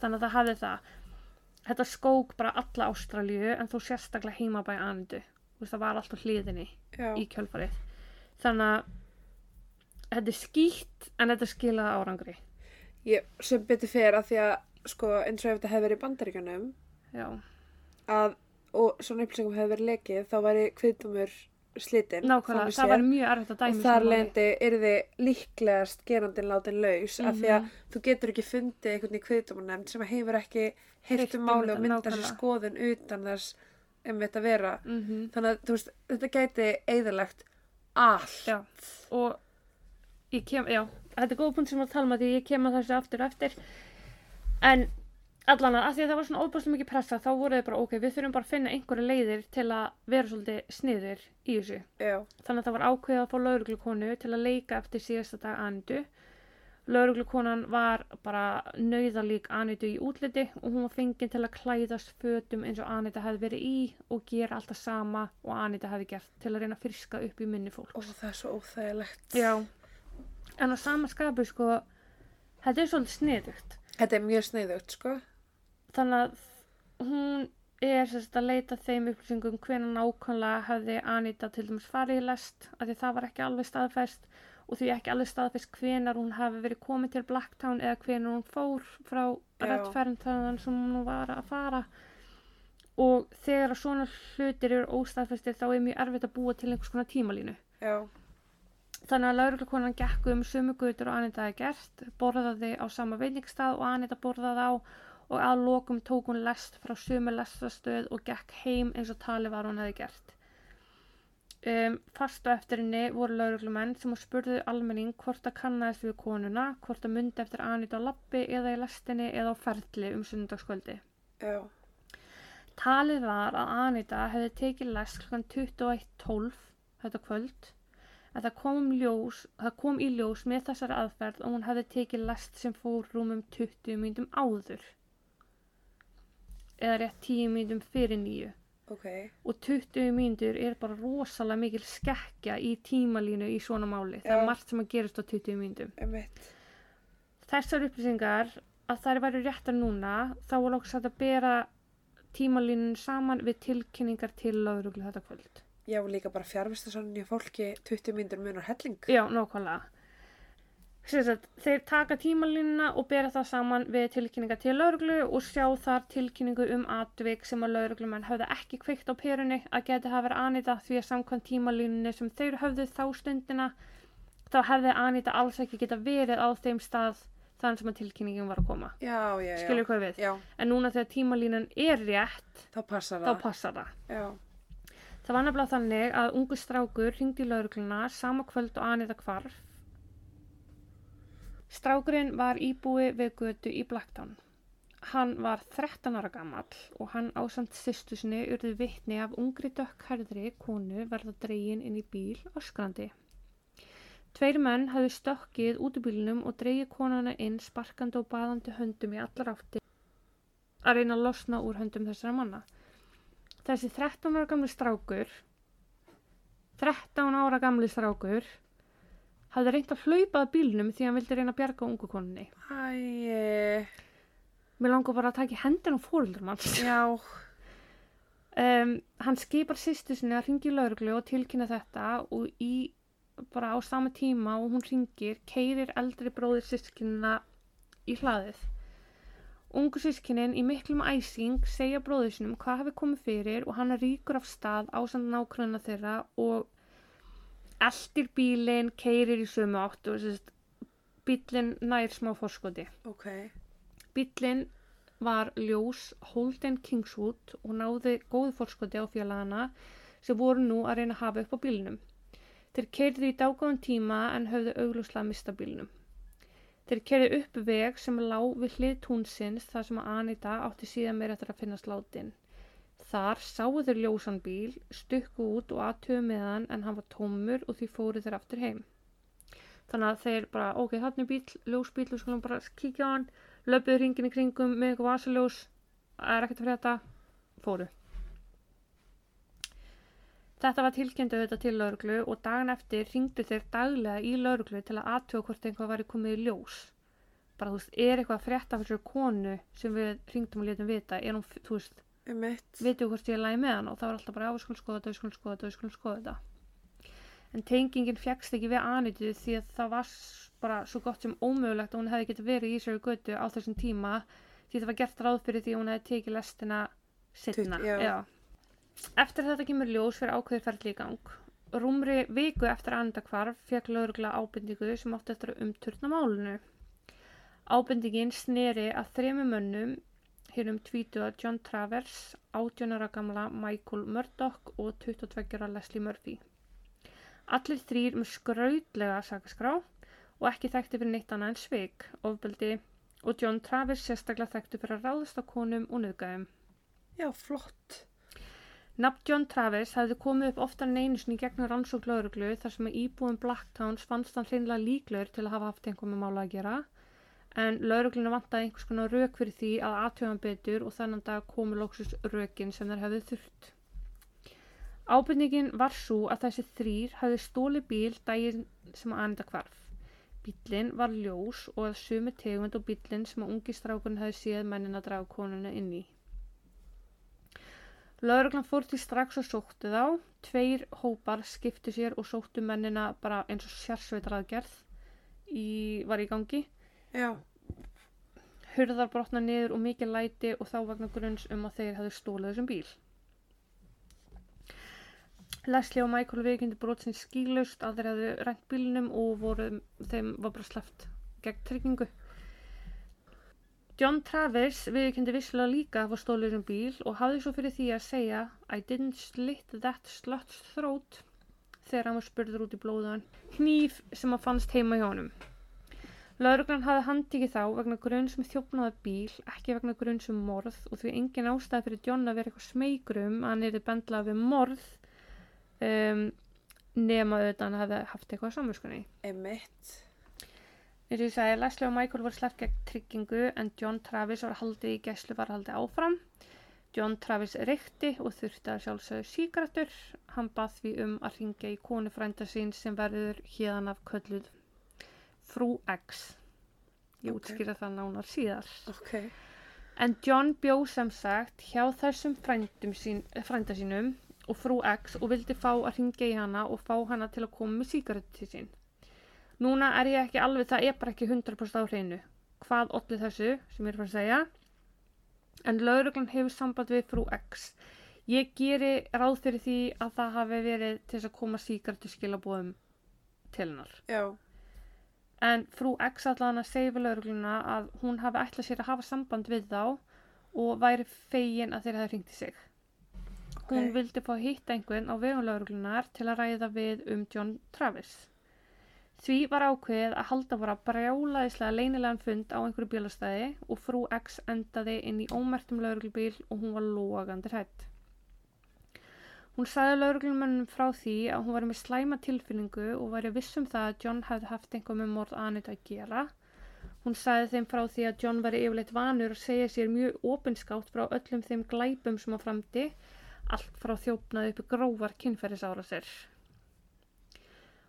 Þannig að það hafði það. Þetta skók bara alla Ástralíu en þó sérstaklega heimabæ Anitu. Þú veist, Það var allt á hliðinni. Já. í kjölfarið þannig að þetta er skýtt en þetta skilaði árangri Ég, sem betur fyrir að því að sko eins og ef þetta hefði verið í bandaríkjunum já, að, og svona upplýsingum hefði verið lekið þá væri kviðdumur slitinn nákvæmlega, það var mjög erfitt að og dæmi þar lendi yrði líklegast gerandin látin laus af því að Mhm. þú getur ekki fundið einhvern í kviðdómanemnd sem hefur ekki Heyrt heyrt um um máli og sér nákvæmlega. skoðun utan þess um þetta vera. Mm þannig að veist, þetta gæti eðalegt allt. Já, og ég kem, já, þetta er góð punkt sem að tala um að því ég kem að þessu aftur og eftir. En allan að, því að það var svona óbúslega mikið pressa þá voru þið bara ok, við þurfum bara að finna einhverja leiðir til að vera svolítið sniður í þessu. Já. þannig að það var ákveðið að fá lauruglukonu til að leika eftir síðasta dag Anitu lauruglukonan var bara nauðalík Anitu í útliti og hún var fenginn til að klæðast fötum eins og Anita hefði verið í og gera alltaf sama og Anita hefði gert til að reyna að friska upp í minni fólk og það er svo óþægilegt. Já, en á sama skapu sko, þetta er svolítið sniðugt. Þetta er mjög sneiðugt sko þannig að hún er sérst að leita þeim upplýsingum hvenær nákvæmlega hefði Anita til dæmis farið í lest af því það var ekki alveg staðfest og því ekki alveg staðfest hvenar hún hefði verið komin til Blacktown eða hvenar hún fór frá Já. rettferðan sem hún var að fara. Og þegar að svona hlutir eru óstaðfestir þá er mjög erfitt að búa til einhvers konar tímalínu. Já, Þannig að lauruglukonan gekk um sumu gutur og Anita hefði gert, borðaði á sama veiningstað og Anita borðaði á og að lokum tók hún lest frá sumu lestastöð og gekk heim eins og tali var hún hefði gert. Um, fast og eftir henni voru lauruglumenn sem spurðu almenning hvort að kannast við konuna, hvort að myndi eftir Anita á lappi eða í lestinni eða á ferli um sunnudagskvöldi. Já. Talið var að Anita hefði tekið lest kl. 21.12 þetta kvöld en það kom, ljós, það kom í ljós með þessari aðferð og hún hefði tekið lest sem fór rúmum 20 myndum áður eða rétt 10 myndum fyrir nýju Ok. og 20 myndur er bara rosalega mikil skekkja í tímalínu í svona máli það er margt sem að gerast á 20 myndum Einmitt. þessar upplýsingar að þær væri réttar núna þá var lóks að bera tímalínun saman við tilkynningar til lögreglu þetta kvöld Já, líka bara fjárvista svona í fólki 20 mínútur munar helling. Já, nákvæmlega. Sagt, þeir taka tímalínuna og bera það saman við tilkynninga til lauruglu og sjá þar tilkynningu um atvik sem að lauruglumenn höfðu ekki kveikt á perunni að geti hafa verið Anita því að samkvæmt tímalínunni sem þeir höfðu þá stundina þá hefði Anita alls ekki geta verið á þeim stað þann sem að tilkynningin var að koma. Já, já, já. Skilur hvað við? Já, En núna þegar tímalínan er rétt, þá passar þá það. passar það. Já. Það var nefnilega þannig að ungu strákur ringdi laurugluna sama kvöld og Anita hvarf. Strákurinn var íbúi við götu í Blacktown. Hann var 13 ára gamall og hann ásamt sýstu sinni urði vitni af ungri dökkhærðri konu verða dregin inn í bíl öskrandi. Tveir menn hafði stökkið út í bílnum og dreigið konuna inn sparkandi og baðandi höndum í allar átti að reyna að losna úr höndum þessara manna þessi 13 ára gamli strákur 13 ára gamli strákur hafði reynt að hlaupa að bílnum því hann vildi reyna að bjarga ungu konunni. Æ, mér langar bara að taka hendin á fóröldur manns já. um, hann skipar sýstu sinni að ringi í lauruglu og tilkynna þetta og í bara á sama tíma og hún ringir keirir eldri bróðir sískinina í hlaðið. Ungu sískinin í miklum æsing segja bróður sinum hvað hafi komið fyrir og hann ríkur af stað ásand nákröna þeirra og eldir bílinn, keirir í sömu átt og bílinn nær smá forskoti. Ok. Bílinn var ljós Holden Kingswood og náði góðu forskoti á félagana sem voru nú að reyna að hafa upp á bílinnum. Þeir keirði í dágáðan tíma en höfðu auglúslega mista bílinnum. Þeir kerði upp veg sem lá við hlið túnsins þar sem Anita átti síðan meira eftir að finnast látin. Þar sáu þeir ljósan bíl, stukku út og aðtöfu með hann en hann var tómur og því fóru þeir aftur heim. Þannig að þeir bara, ok, hann er bíl, ljósbíl, við skulum bara kíkja á hann, löpuðu hringin í kringum með eitthvað vasaljós, er ekkert að frétta, fóru. Þetta var tilkynntu þetta til lauruglu og dagan eftir ringdu þeir daglega í lauruglu til að aðtöga hvort einhvað væri komið í ljós. Bara þú veist, er eitthvað að frétta fyrir konu sem við ringdum og letum vita, er hún, þú veist, Vitum hvort ég er lægi með hann og það var alltaf bara, skulum skoða þetta, skulum skoða þetta, skulum skoða þetta. En tengingin fjækst ekki við Anitu því að það var bara svo gott sem ómögulegt að hún hefði getið verið í sér götu á þessum tíma því það var gert ráð fyrir því hún hefði tekið lestina já. Eftir þetta kemur ljós fyrir ákveðir ferli í gang. Rúmri viku eftir andakvarf fekk laurugla ábendingu sem átti eftir að umturna málunu. Ábendingin sneri að þremu mönnum hér um tvítuða John Travers, 18 ára gamla Michael Murdoch og 22 ára Leslie Murphy. Allir þrýr með skrautlega sakaskrá og ekki þekkti fyrir neitt annað en sveik, ofbeldi og John Travers sérstaklega þekkti fyrir að ráðast á konum og nöðgæðum. Já, flott. Nafn John Travis hefði komið upp oftar en einu sinni gegnum rannsók lauruglu þar sem að íbúum Blacktowns fannst hann hreinlega líklegur til að hafa haft einhver með mála að gera en laurugluna vantaði einhvers konar rauk fyrir því að aðtöðan betur og þannig dag komu lóksus raukin sem þær hefði þurft. Ábyrningin var svo að þessi þrýr hefði stóli bíl daginn sem að anda hvarf. Bílinn var ljós og að sumi tegund og bílinn sem að ungi strákurinn hefði séð mennin að draga konuna inn í. Lauruglan fór til strax og sóttu þá. Tveir hópar skiptu sér og sóttu mennina bara eins og sérsveitaraðgerð í, var í gangi. Já. Hurðar brotna niður og mikið læti og þá vegna grunns um að þeir hefðu stólið þessum bíl. Leslie og Michael viðkynni brotsins skýlaust að þeir hefðu rænt bílnum og voru, þeim var bara sleppt gegn tryggingu. John Travis viðkynnti visslega líka að var stólur um bíl og hafði svo fyrir því að segja I didn't slit that slut's throat þegar hann var spurður út í blóðan hníf sem að fannst heima hjá honum. Lauruglan hafði handikið þá vegna grunn sem þjófnaði bíl, ekki vegna grunn sem morð og því engin ástæði fyrir John að vera eitthvað smegrum að hann erði bendlað við morð um, nema auðvitað hann hefði haft eitthvað samvinskunni. Einmitt. Eins og ég sagði, Leslie og Michael voru sleppt gegn tryggingu en John Travis var haldið í gæslu var haldið áfram. John Travis reykti og þurfti að sjálfsögðu síkratur. Hann bað því um að ringja í konu frænda sín sem verður hérðan af kölluð Frú X. Ég Ok. útskýra það nánar síðar. Ok. En John bjó sem sagt hjá þessum sín, frænda sínum og frú X og vildi fá að ringja í hana og fá hana til að koma með sígarettu til sín. Núna er ég ekki alveg, það er bara ekki 100% á hreinu. Hvað olli þessu, sem ég er fyrir að segja. En lauruglan hefur samband við frú X. Ég geri ráð fyrir því að það hafi verið til þess að koma sígarettu skilabóðum til hennar. Já. En frú X allan að segja við laurugluna að hún hafi ætlað sér að hafa samband við þá og væri fegin að þeir hafi hringt í sig. Hún Ok. vildi fá að hitta einhvern á vegum lauruglunar til að ræða við um John Travis. Því var ákveðið að halda bara brjálaðislega leynilegan fund á einhverju bílastæði og frú X endaði inn í ómertum lauruglubíl og hún var logandi hrætt. Hún sagði lauruglumönnum frá því að hún var með slæma tilfinningu og væri viss um það að John hefði haft einhver með morð Anita að gera. Hún sagði þeim frá því að John væri yfirleitt vanur að segja sér mjög opinskátt frá öllum þeim glæpum sem á framdi, allt frá þjófnaði uppi grófar kynferðisárasir.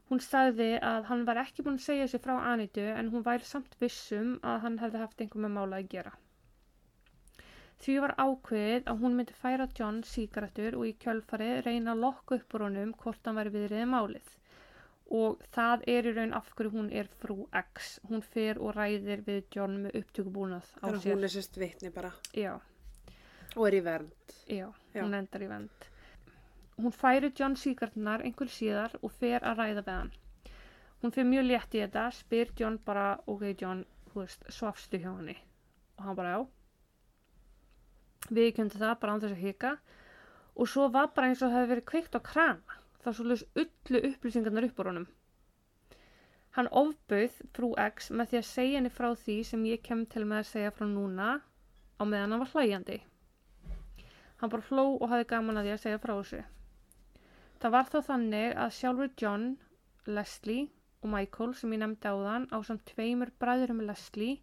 Hún sagði að hann var ekki búinn að segja sér frá Anitu en hún væri samt vissum að hann hefði haft einhver með mála að gera. Því var ákveðið að hún myndi færa John sígarettur og í kjölfari reyna að lokka upp úr honum hvort hann væri viðriðið málið. Og það er í raun af hverju hún er frú X. Hún fer og ræðir við John með upptökubúnað á Þannig að sér. hún er sérst vitni bara. Já, Og er í vernd. já, Já. hún endar í vend. Hún færi John sígarettunar einhver síðar og fer að ræða við hann. Hún fer mjög létt í þetta, spyr John bara, ok John, þú veist, svafstu hjá henni? Og hann bara, já. Við kjöndum það bara án þess að hika. Og svo var bara eins og það hefði verið kveikt á krana. Það svo lös öllu upplýsingarnar upp úr honum. Hann ofbauð frú X með því að segja henni frá því sem ég kem til með að segja frá núna á meðan hann var hlæjandi. Hann bara hló og hafði gaman að því að segja frá þessu. Það var þá þannig að sjálfur John, Leslie og Michael sem ég nefndi á þann á samt tveimur bræðurum Leslie,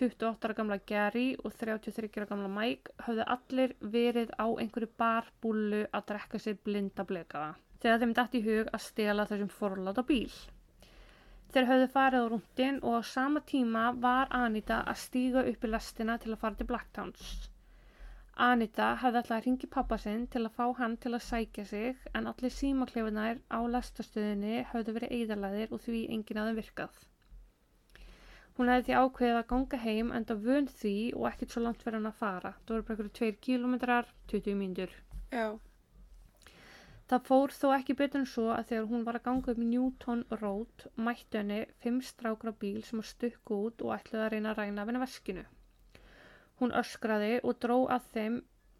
28 ára gamla Gary og 33 ára gamla Mike höfðu allir verið á einhverju barbúlu að drekka sér blinda blekaða þegar þeim dætt í hug að stela þessum forláta bíl. Þeir höfðu farið á rúndin og á sama tíma var Anita að stíga upp í lestina til að fara til Blacktowns. Anita hefði ætlaði að ringi pappa sinn til að fá hann til að sækja sig en allir símaklefinar á lestastöðinni höfðu verið eðalæðir og því enginn aðeim virkað. Hún hefði því ákveðið að ganga heim enda vön því og ekkert svo langt verið hann að fara. Það voru bara einhverju 2 kilometrar, 20 mínútur. Já. Það fór þó ekki betur en svo að þegar hún var að ganga um Newton Road mættu henni fimm strákra bíl sem að stukku út og ætluði að reyna að ræna af henni veskinu. Hún öskraði og dró að þeim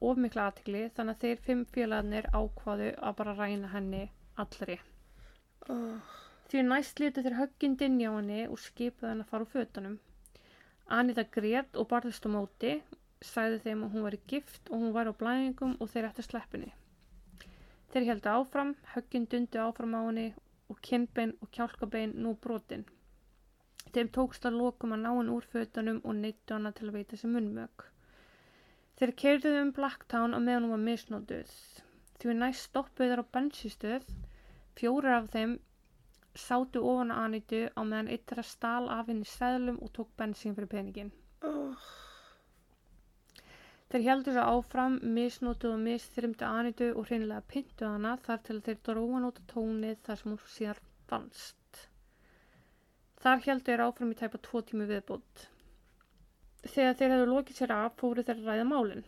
of mikla aðtikli þannig að þeir fimm félagarnir ákvaðu að bara ræna henni allri. Oh. Því næst litu þeir högginn dinja á henni og skipuði henni að fara úr fötunum. Anita grét og barðist á móti, sagði þeim að hún væri gift og hún væri á blæðingum og þeir ætti að sleppinni. Þeir heldu áfram, högginn dundu áfram á henni og kinnbein og kjálkabein nú brotin. Þeim tókst að lokum að ná henni úr fötunum og neittu hana til að veita sem munnmög. Þeir keirduðu um Blacktown á meðan hún var misnótuð. Því næst stoppuðu þeir á bensístöð, fjórar af þeim sátu ofan á Anitu á meðan eitt þeirra stal af henni seðlum og tók bensín fyrir peningin. Oh. Þeir heldur svo áfram, misnótuð og misþrymdu Anitu og hreinlega pyntu hana þar til þeir dróðan út á tónið þar sem hún síðar fannst. Þar heldur þeir áfram í tæpa tvo tími viðbútt. Þegar þeir hefðu lokið sér af fóru þeir að ræða málin.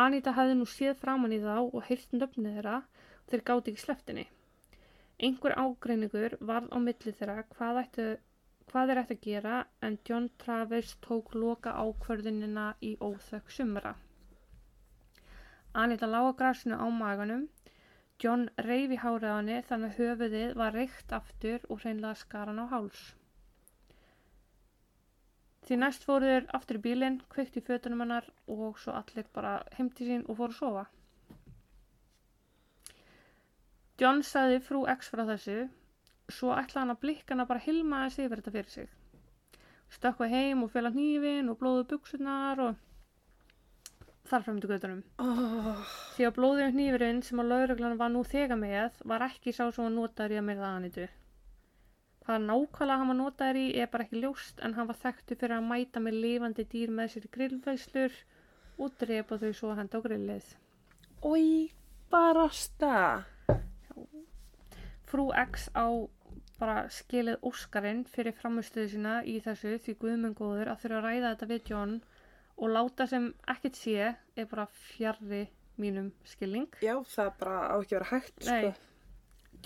Anita hefði nú séð framann í þá og heyrt nöfnið þeirra þeir gáti ekki sleftinni. Einhver ágreiningur varð á milli þeirra hvað, ættu, hvað er ætti að gera en John Travers tók loka ákvörðunina í óþökk sumra. Anita lága grasinu á maganum. John reyfi hárið á henni þannig að höfuðið var reykt aftur og hreinlega skaran á háls. Því næst fóruður aftur í bílinn, kveikt í fötunum hennar og svo allir bara heimti sín og fóru að sofa. John sagði frú X frá þessu, svo ætlaði hann að blikkana bara hilma þessi yfir þetta fyrir sig. Stökkvað heim og fjöla hnífin og blóðu buksunar og þar fram til göttunum. Oh, Því að blóðið hnífurinn sem að lauruglan var nú þegar með var ekki sá sem að notaður í að myrða Anitu. Hvað nákvæmlega hann var notaður í er bara ekki ljóst en hann var þekktu fyrir að mæta með lifandi dýr með sér í grillfæslur og drepa þau svo að henda á grillið. Ói, barasta. Frú X á bara skilið Óskarinn fyrir framustöðu sína í þessu því guðmengóður að þurfa að ræða þetta við John og láta sem ekkert sé er bara fjarrri mínum skilning. Já, það bara á ekki vera hægt, Nei. sko.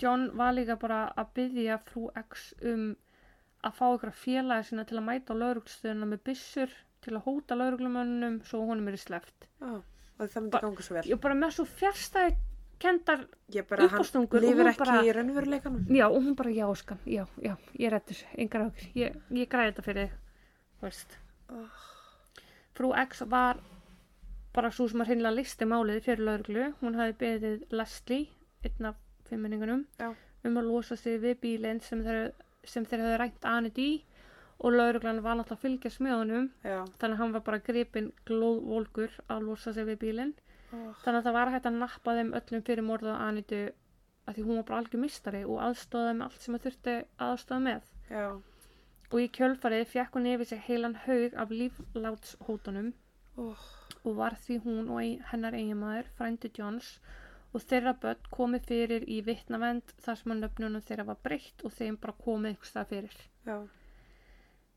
John var líka bara að byggja frú X um að fá ykkur félagi sína til að mæta á lauruglustöðuna með byssur til að hóta lauruglumönnum svo honum er sleft. Já, og það myndi ganga svo vel. Ég bara með svo fjärstæði kendar, Ég bara, hann uppástungur og lifir hún ekki bara- í raunveruleikanum. já og hún bara já skan, já, já, ég er eftir, engar ákveð, ég, ég græði þetta fyrir þú veist. Oh. Frú X var bara svo sem að hreinlega listi málið fyrir lauruglu. Hún hafi beðið Leslie, einn af fimmenningunum, Já. um að losa sig við bílinn sem þeir, sem þeir höfðu rænt anit í og lauruglan var náttúrulega að honum Já. þannig að hann var bara gripinn glóðvolgur að losa sig við bílinn. Oh. Þannig að það var hægt að nappa þeim öllum fyrir morða á anitu að því hún var bara algjör mistari og aðstóða með allt sem það þurfti aðstóða með. Já. Og í kjölfarið fekk hún yfir sig heilan haug af líflátshótunum Oh. og var því hún og ein, hennar eiginmaður, frændi Johns og þeirra börn komið fyrir í vittnavend þar sem að nöfnunum þeirra var breytt og þeim bara komið einhvers það fyrir.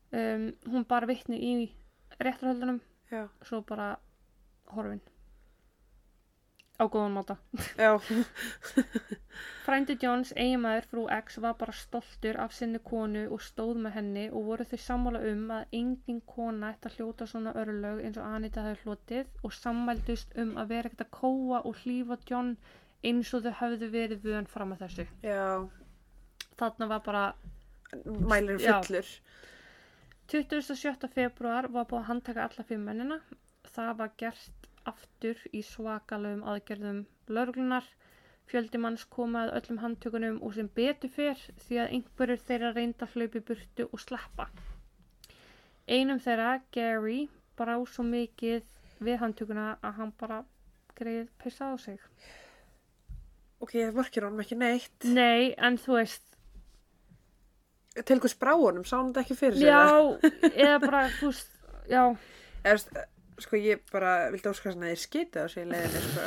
Um, hún bara vittni í réttarhöldunum, svo bara horfin. Á góðan máta. Já. Frændi Johns eiginmaður frú X var bara stoltur af sinni konu og stóð með henni og voru þau sammála um að engin kona ætti að hljóta svona örlög eins og Anita hefði hlotið og sammældust um að vera ekkert að kóa og hlýfa John eins og þau höfðu verið vön fram að þessu. Já. Þarna var bara Já. fullur. 27. februar var búið að handtaka alla fimm mennina. Það var gert aftur í svakalögum aðgerðum lauruglunar. Fjöldi manns koma að öllum handtökunum og sem betur fyrr því að einhverjur þeirra reynda hlaupi burtu og sleppa. Einum þeirra, Gary, brá svo mikið við handtökuna að hann bara greið pissa á sig. Ok, ég vorkir honum ekki neitt. Nei, en þú veist, Til hvers brá honum, sá hann þetta ekki fyrir sig? já, eða bara, þú veist, já, Eða, sko, ég bara vildi óskast að þeir skiti á sig í leiðinni, sko.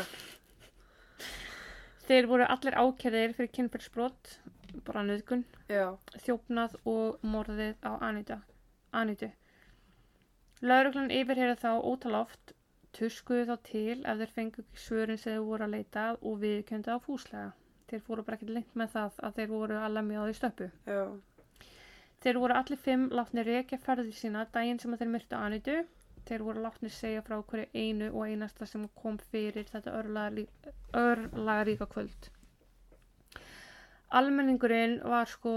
Þeir voru allir ákjæðir fyrir kynferðsbrot, bara nöðgun, þjófnað og morðið á Anita, Anitu. Lauruglan yfirherði þá ótaláft, tuskuðu þá til ef þeir fengu ekki svörin sem þeir voru að leita og viðkjöndu á fúslega. Þeir fóru bara ekki lengt með það að þeir voru að lemja á því stöppu. Já. Þeir voru allir fimm látni rekja ferði sína daginn sem þeir myrtu Anitu. Þeir voru látni segja frá hverju einu og einasta sem kom fyrir þetta örlaga ríka kvöld. Almenningurinn var sko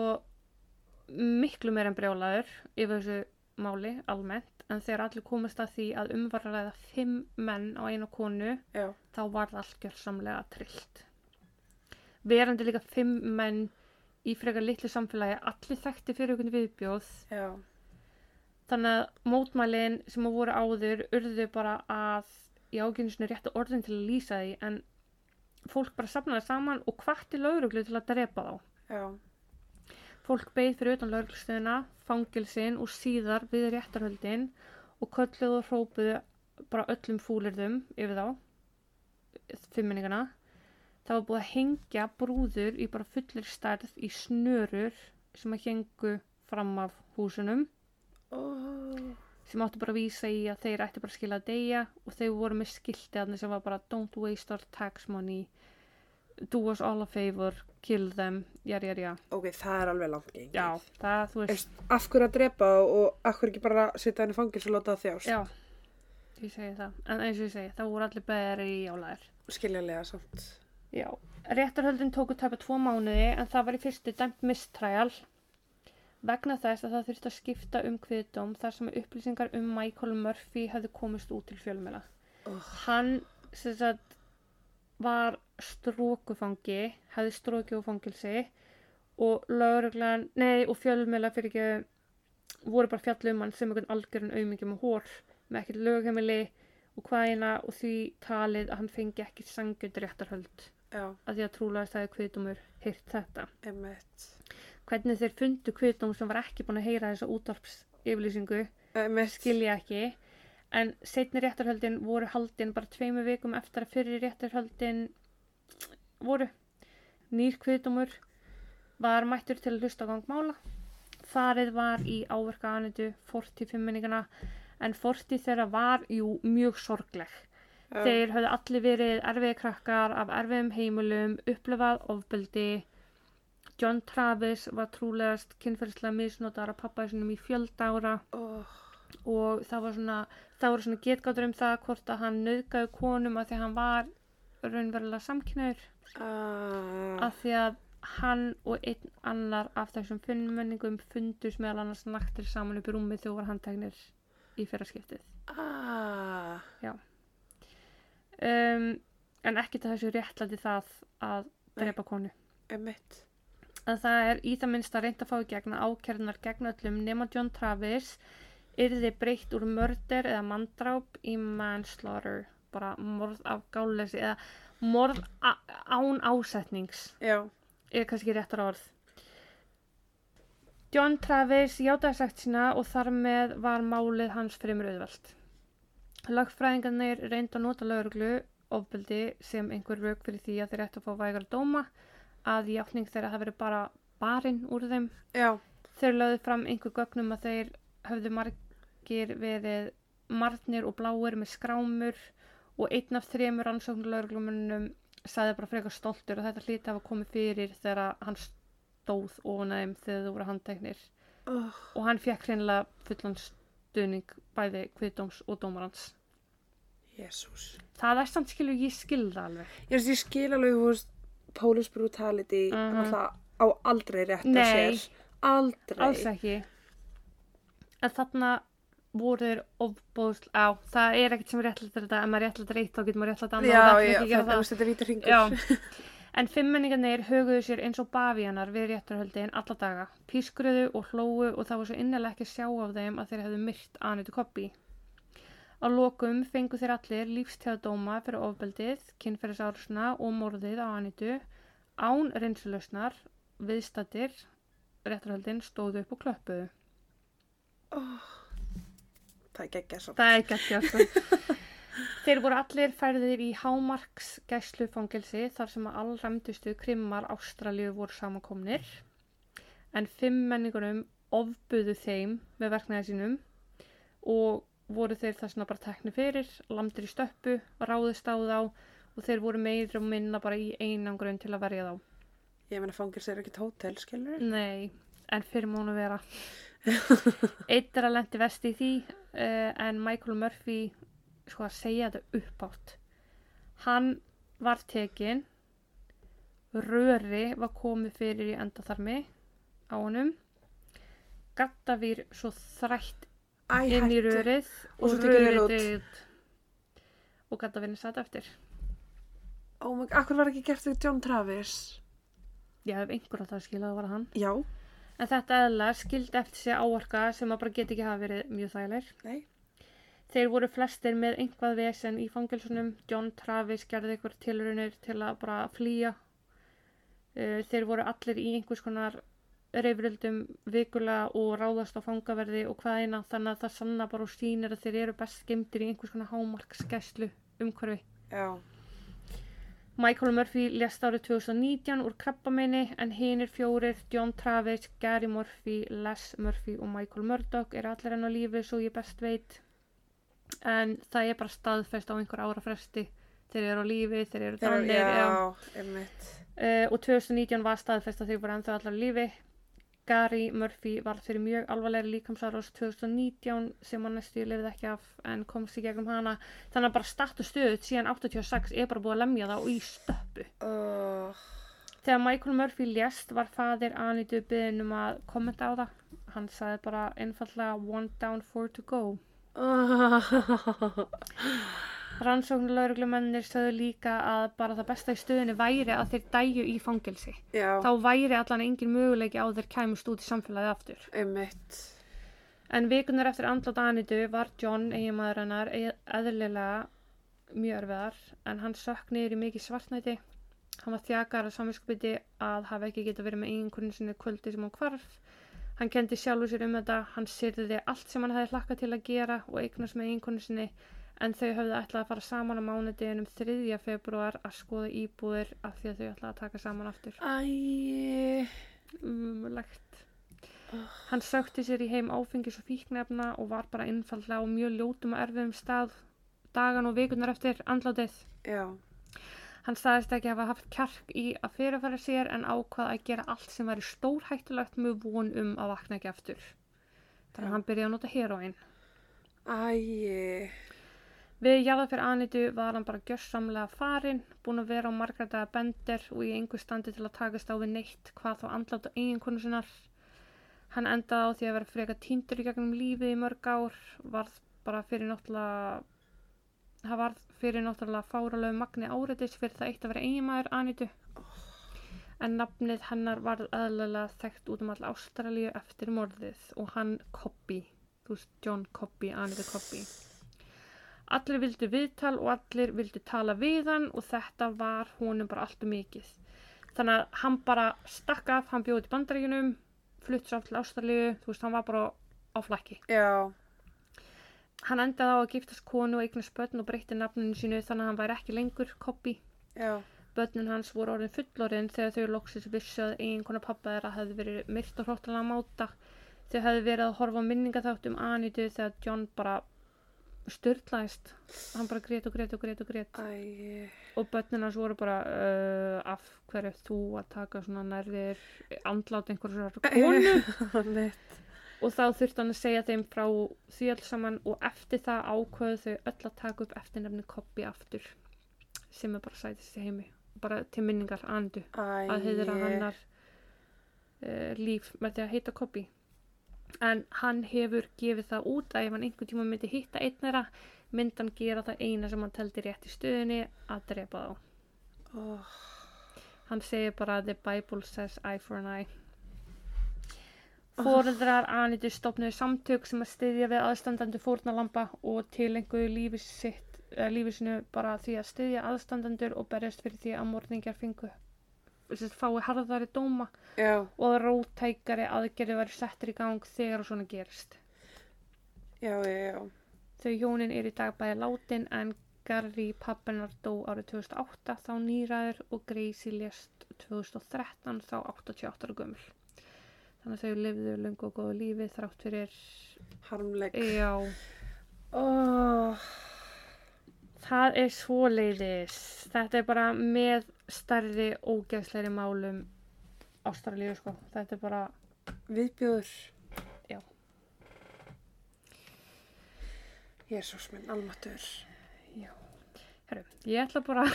miklu meira en brjálaður yfir þessu máli almennt en þegar allir komast að því að umvarraða fimm menn á einu konu Já. þá var það allt gjörsamlega trillt. Verandi líka fimm menn í frekar litlu samfélagi, allir þekkti fyrir einhvern viðbjóð, Já. Þannig að mótmælin sem að voru áður urðu bara að, ég ágjörnusinu réttu orðin til að lýsa því, en fólk bara safnaði saman og hvatti lauruglu til að drepa þá. Já. Fólk beið fyrir utan lauruglustöðuna, fangilsin og síðar við réttarhöldin og kölluðu og hrópuðu bara öllum fúlirðum yfir þá, fimminningana. Það var búið að hengja brúður í bara fullir stærð í snörur sem að hengu fram af húsunum Oh. sem áttu bara að vísa í að þeir ætti bara að skila að deyja og þeir voru með skilti að sem var bara don't waste our tax money do us all a favor, kill them, jari, jari, já. Ok, það er alveg langt gengið. Já, það, þú veist, af hverju að drepa og af hverju ekki bara setja henni fangils og láta það þjást? já, ég segi það. En eins og ég segi, það voru allir beðari í álæðir. Skiljanlega samt. Já, réttarhöldin tóku tæpa tvo mánuði en það var í fyrstu dæmt mistræjal vegna þess að það þurfti að skipta um kviðdóm þar sem upplýsingar um Michael Murphy hefði komist út til fjölmjöla. Oh. Hann sagt var strókufangi, hefði strókið úr fangilsi og lögreglan, nei og fjölmjöla fyrir ekki voru bara fjallu um hann sem einhvern algjörun auðmingi með hór með ekkert lögheimili og hvaðina og því talið að hann fengi ekki sangjönd réttarhöld Já, að því að trúlega stæði kviðdómur heyrt þetta. emitt. Hvernig þeir fundu kviðdóm sem var ekki búin að heyra þessa útvarps yfirlýsingu Emitt. skilja ekki en setni réttarhöldin voru haldin bara tveimu vikum eftir að fyrir réttarhöldin voru nýr kviðdómur var mættur til að hlusta á gang mála farið var í áverka aðnötu 45 minningana en 40 þeirra var jú mjög sorgleg Já. Þeir höfðu allir verið erfiði krakkar af erfiðum heimilum, upplifað ofbeldi. John Travis var trúlegast kynferðislega misnotar af pappa sinum í fjölda ára Oh. og það var svona, það voru svona getgátur um það hvort að hann nöðgaði konum að því að hann var raunverulega samkynnaður Ah. af því að hann og einn annar af þessum finnmenningum fundust meðal annars naktir saman upp í rúmi þegar voru handteknir í fyrra skiptið. Ah. Um, en ekki til þessu réttlæti það að drepa konu. Emitt. Að það er í það minnst að reynda að fá í gegn að ákjörnar gegn öllum nema John Travis yrði breytt úr mörder eða manndráp í manslaughter bara morð af gálesi eða morð án ásetnings. Já. er kannski réttar orð. John Travis játaði sagt sína og þar með var málið hans fremur auðvelt. Lagfræðingarnir reyndu að nota lögreglu ofbeldi sem einhver rauk fyrir því að þeir ættu að fá vægar dóma að játning þeirra hafi verið bara barinn úr þeim. Já. Þeir lögðu fram einhver gögnum að þeir höfðu margir verið marnir og bláir með skrámur og einn af þremur ansóknulögreglumennum sagði bara frekar stoltur að þetta hlýtti hafa komið fyrir þegar hann stóð þeim þegar þú voru handteknir Oh. og hann fekk hreinlega fullan stuðning bæði kviðdóms og dómarans. Jésús. Það er samt skilur, ég skilða alveg. Ég ég skil alveg, þú veist, Police Brutality, Mhm. -hmm. það á aldrei rétt að sér. Aldrei. Alls ekki. En þarna voru þeir ofbóðsl á, það er ekkert sem réttlættir þetta, ef maður réttlættir eitt þá getur maður réttlætt Já, já, er að er vítur hringur. Já. En fimmmenningarnir höguðu sér eins og bavíanar við réttarhöldin alla daga, pískruðu og hlóu og það var svo innilega ekki að sjá af þeim að þeir hefðu myrt Anitu Koppi. Á lokum fengu þeir allir lífstjáðdóma fyrir ofbeldið, kynferðisárusna og morðið á Anitu án reynsulösnar, viðstattir, réttarhöldin stóðu upp og klöppuðu. Það er geggjað svo. Það er geggjað sko. Þeir voru allir færðir í hámarks gæslufangelsi þar sem að allræmdustu krimmar Ástralíu voru samankomnir en fimm menningunum ofbuðu þeim með verknæði sínum og voru þeir þess vegna bara tekni fyrir, lamdir í stöppu, ráðist á þá og þeir voru meira og minna bara í einangrun til að verja þá. Ég meina, fangils er ekkert hótel, skilur? Nei, en fyrir múnu vera. Eitt er að lendi vest í því uh, en Michael Murphy sko að segja þetta uppátt. Hann var tekinn, röri var komið fyrir í endaþarmi á honum, gattavýr svo þrætt Æ, inn í rörið Og og rörið og gattavýrin satt eftir. Oh my god, akkur var ekki gert þig John Travis? Ég hef einhver að skilja að það var hann. Já. En þetta eðla skildi eftir sig áorka sem að bara geti ekki hafa verið mjög þægilegir. Nei. Þeir voru flestir með einhvað vesen í fangelsunum. John Travis gerði ykkur tilraunir til að bara flýja. Uh, Þeir voru allir í einhvers konar reyfrildum vikulega og ráðast á fangaverði og hvað eina þannig að það sanna bara og sýnir að þeir eru best gemdir í einhvers konar hámarksgæslu umhverfi. Já. Michael Murphy lést árið 2019 úr krabbameini en hinir fjórir, John Travis, Gary Murphy, Les Murphy og Michael Murdoch er allir enn á lífi svo ég best veit. En það er bara staðfest á einhver ára fresti þeir eru á lífi, þeir eru Þeir einmitt. Uh, og 2019 var staðfest að þau voru ennþá allar lífi. Gary Murphy var fyrir mjög alvarlegri líkamsárás 2019 sem hann næstu lifið ekki af en komst í gegnum hana. Þannig að bara statt og stöðut síðan 86 er bara búið að lemja það í stöppu. Oh, Þegar Michael Murphy lést var fadir Anitu byggðin um að kommenta á það. Hann sagði bara einfallega one down, four to go. oh. Rannsóknulauruglumennir sögðu líka að bara það besta í stöðunni væri að þeir dæju í fangelsi. Já, Þá væri allan engin möguleiki á þeir kæmust út í samfélagið aftur. einmitt. En vikunar eftir andlátt Anitu var John, eiginmaður hennar, eð- eðlilega mjög örfiðar en hann sökk niður í mikið svartnæti. Hann var þjakar að saminskupiti að hafa ekki geta verið með eiginkunni sinni kvöldi sem hann hvarf. Hann kendi sjálfur sér um þetta, hann syrði allt sem hann hefði hlakkað til að gera og eignast með eiginkunni sinni en þau höfðu ætlað að fara saman á mánudeginum 3. februar að skoða íbúðir af því að þau ætlaði að taka saman aftur. Æ, Umlegt. Hann sökti sér í heim áfengis og fíknefna og var bara einfallega á mjög ljótum og erfiðum stað dagan og vikunar eftir andlátið. já, Hann staðist ekki hafa haft kjark í að fyrirfæra sér en ákvað að gera allt sem væri stórhættulegt með von um að vakna ekki aftur. Þannig að hann byrjaði að nota heroin. æ, Við jáða fyrir Anitu var hann bara gjörsamlega farinn, búinn að vera á margar daga bendir og í einhver standi til að takast á við neitt hvað þá andlátt og eiginkonu sinnar. Hann endaði á því að vera freka týndur í gegnum lífið í mörg ár, varð bara fyrir náttúrulega, það varð fyrir náttúrulega fáralegu magni áreitis fyrir það eitt að vera eiginmaður Anitu. En nafnið hennar varð aðlega þekkt út um all Ástralíu eftir morðið og hann Cobby, þú veist John Cobby, Anitu Cobby. Allir vildu viðtal og allir vildu tala við hann og þetta var honum bara allt um mikið. Þannig að hann bara stakk af, hann bjóði til bandaríkunum, flutt svo til Ástralíu, þú veist, hann var bara á flækki. já, Hann endaði á að giftast konu og eignast börn og breytti nafninu sínu þannig að hann væri ekki lengur koppi. já, Börnin hans voru orðin fullorðin þegar þau loksis vissu að eiginkona pappa þeirra hefði verið myrt og hróttalega máta. Þau hefði verið að horfa á minningaþátt um Anitu þegar John bara styrlaðist. Hann bara grét og grét og grét og grét. æ, Og börnin hans voru bara uh, af hverju þú að taka svona nærðir andlát einhverjum svona konu. og þá þurfti hann að segja þeim frá því öll saman og eftir það ákveðu þau öll að taka upp eftirnefni Koppi aftur sem er bara sætist í heimi bara til minningar andu Æ, að heiðra hannar uh, líf með því að heita Koppi en hann hefur gefið það út að ef hann einhvern tíma myndi hitta einn þeirra myndi hann gera það eina sem hann teldi rétt í stöðunni að drepa þá. Oh, hann segir bara the bible says eye for an eye. Fóreldrar Anitu stopnuðu samtök sem að styðja við aðstandandi fórnalamba og tilenguðu lífi sitt, eða lífi sinu bara því að styðja aðstandandur og berjast fyrir því að morðingjar fengu fái harðari dóma já, og rótækari aðgerði væri settir í gang þegar og svona gerist. já, já, já, Þau hjónin er í dag bæði látin en Gary pappinar dó árið 2008 þá nýraður og Gracie lést 2013 þá 88 ára gömul. Þannig að þau lifðu löngu og góðu lífi þrátt fyrir, harmleik. já, Oh, það er svoleiðis. Þetta er bara með stærri ógeðsleiri málum ástralíu, sko. Þetta er bara, viðbjóður. Já. Jésús minn, almatur. já, herru, ég ætla bara,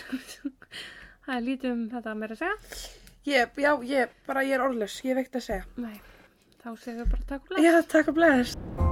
það er lítið um þetta að mér að segja. Ég, já, ég, bara ég er orðlaus, ég ekkert að segja. Nei, þá segjum við bara takk og bless. Já, takk og bless.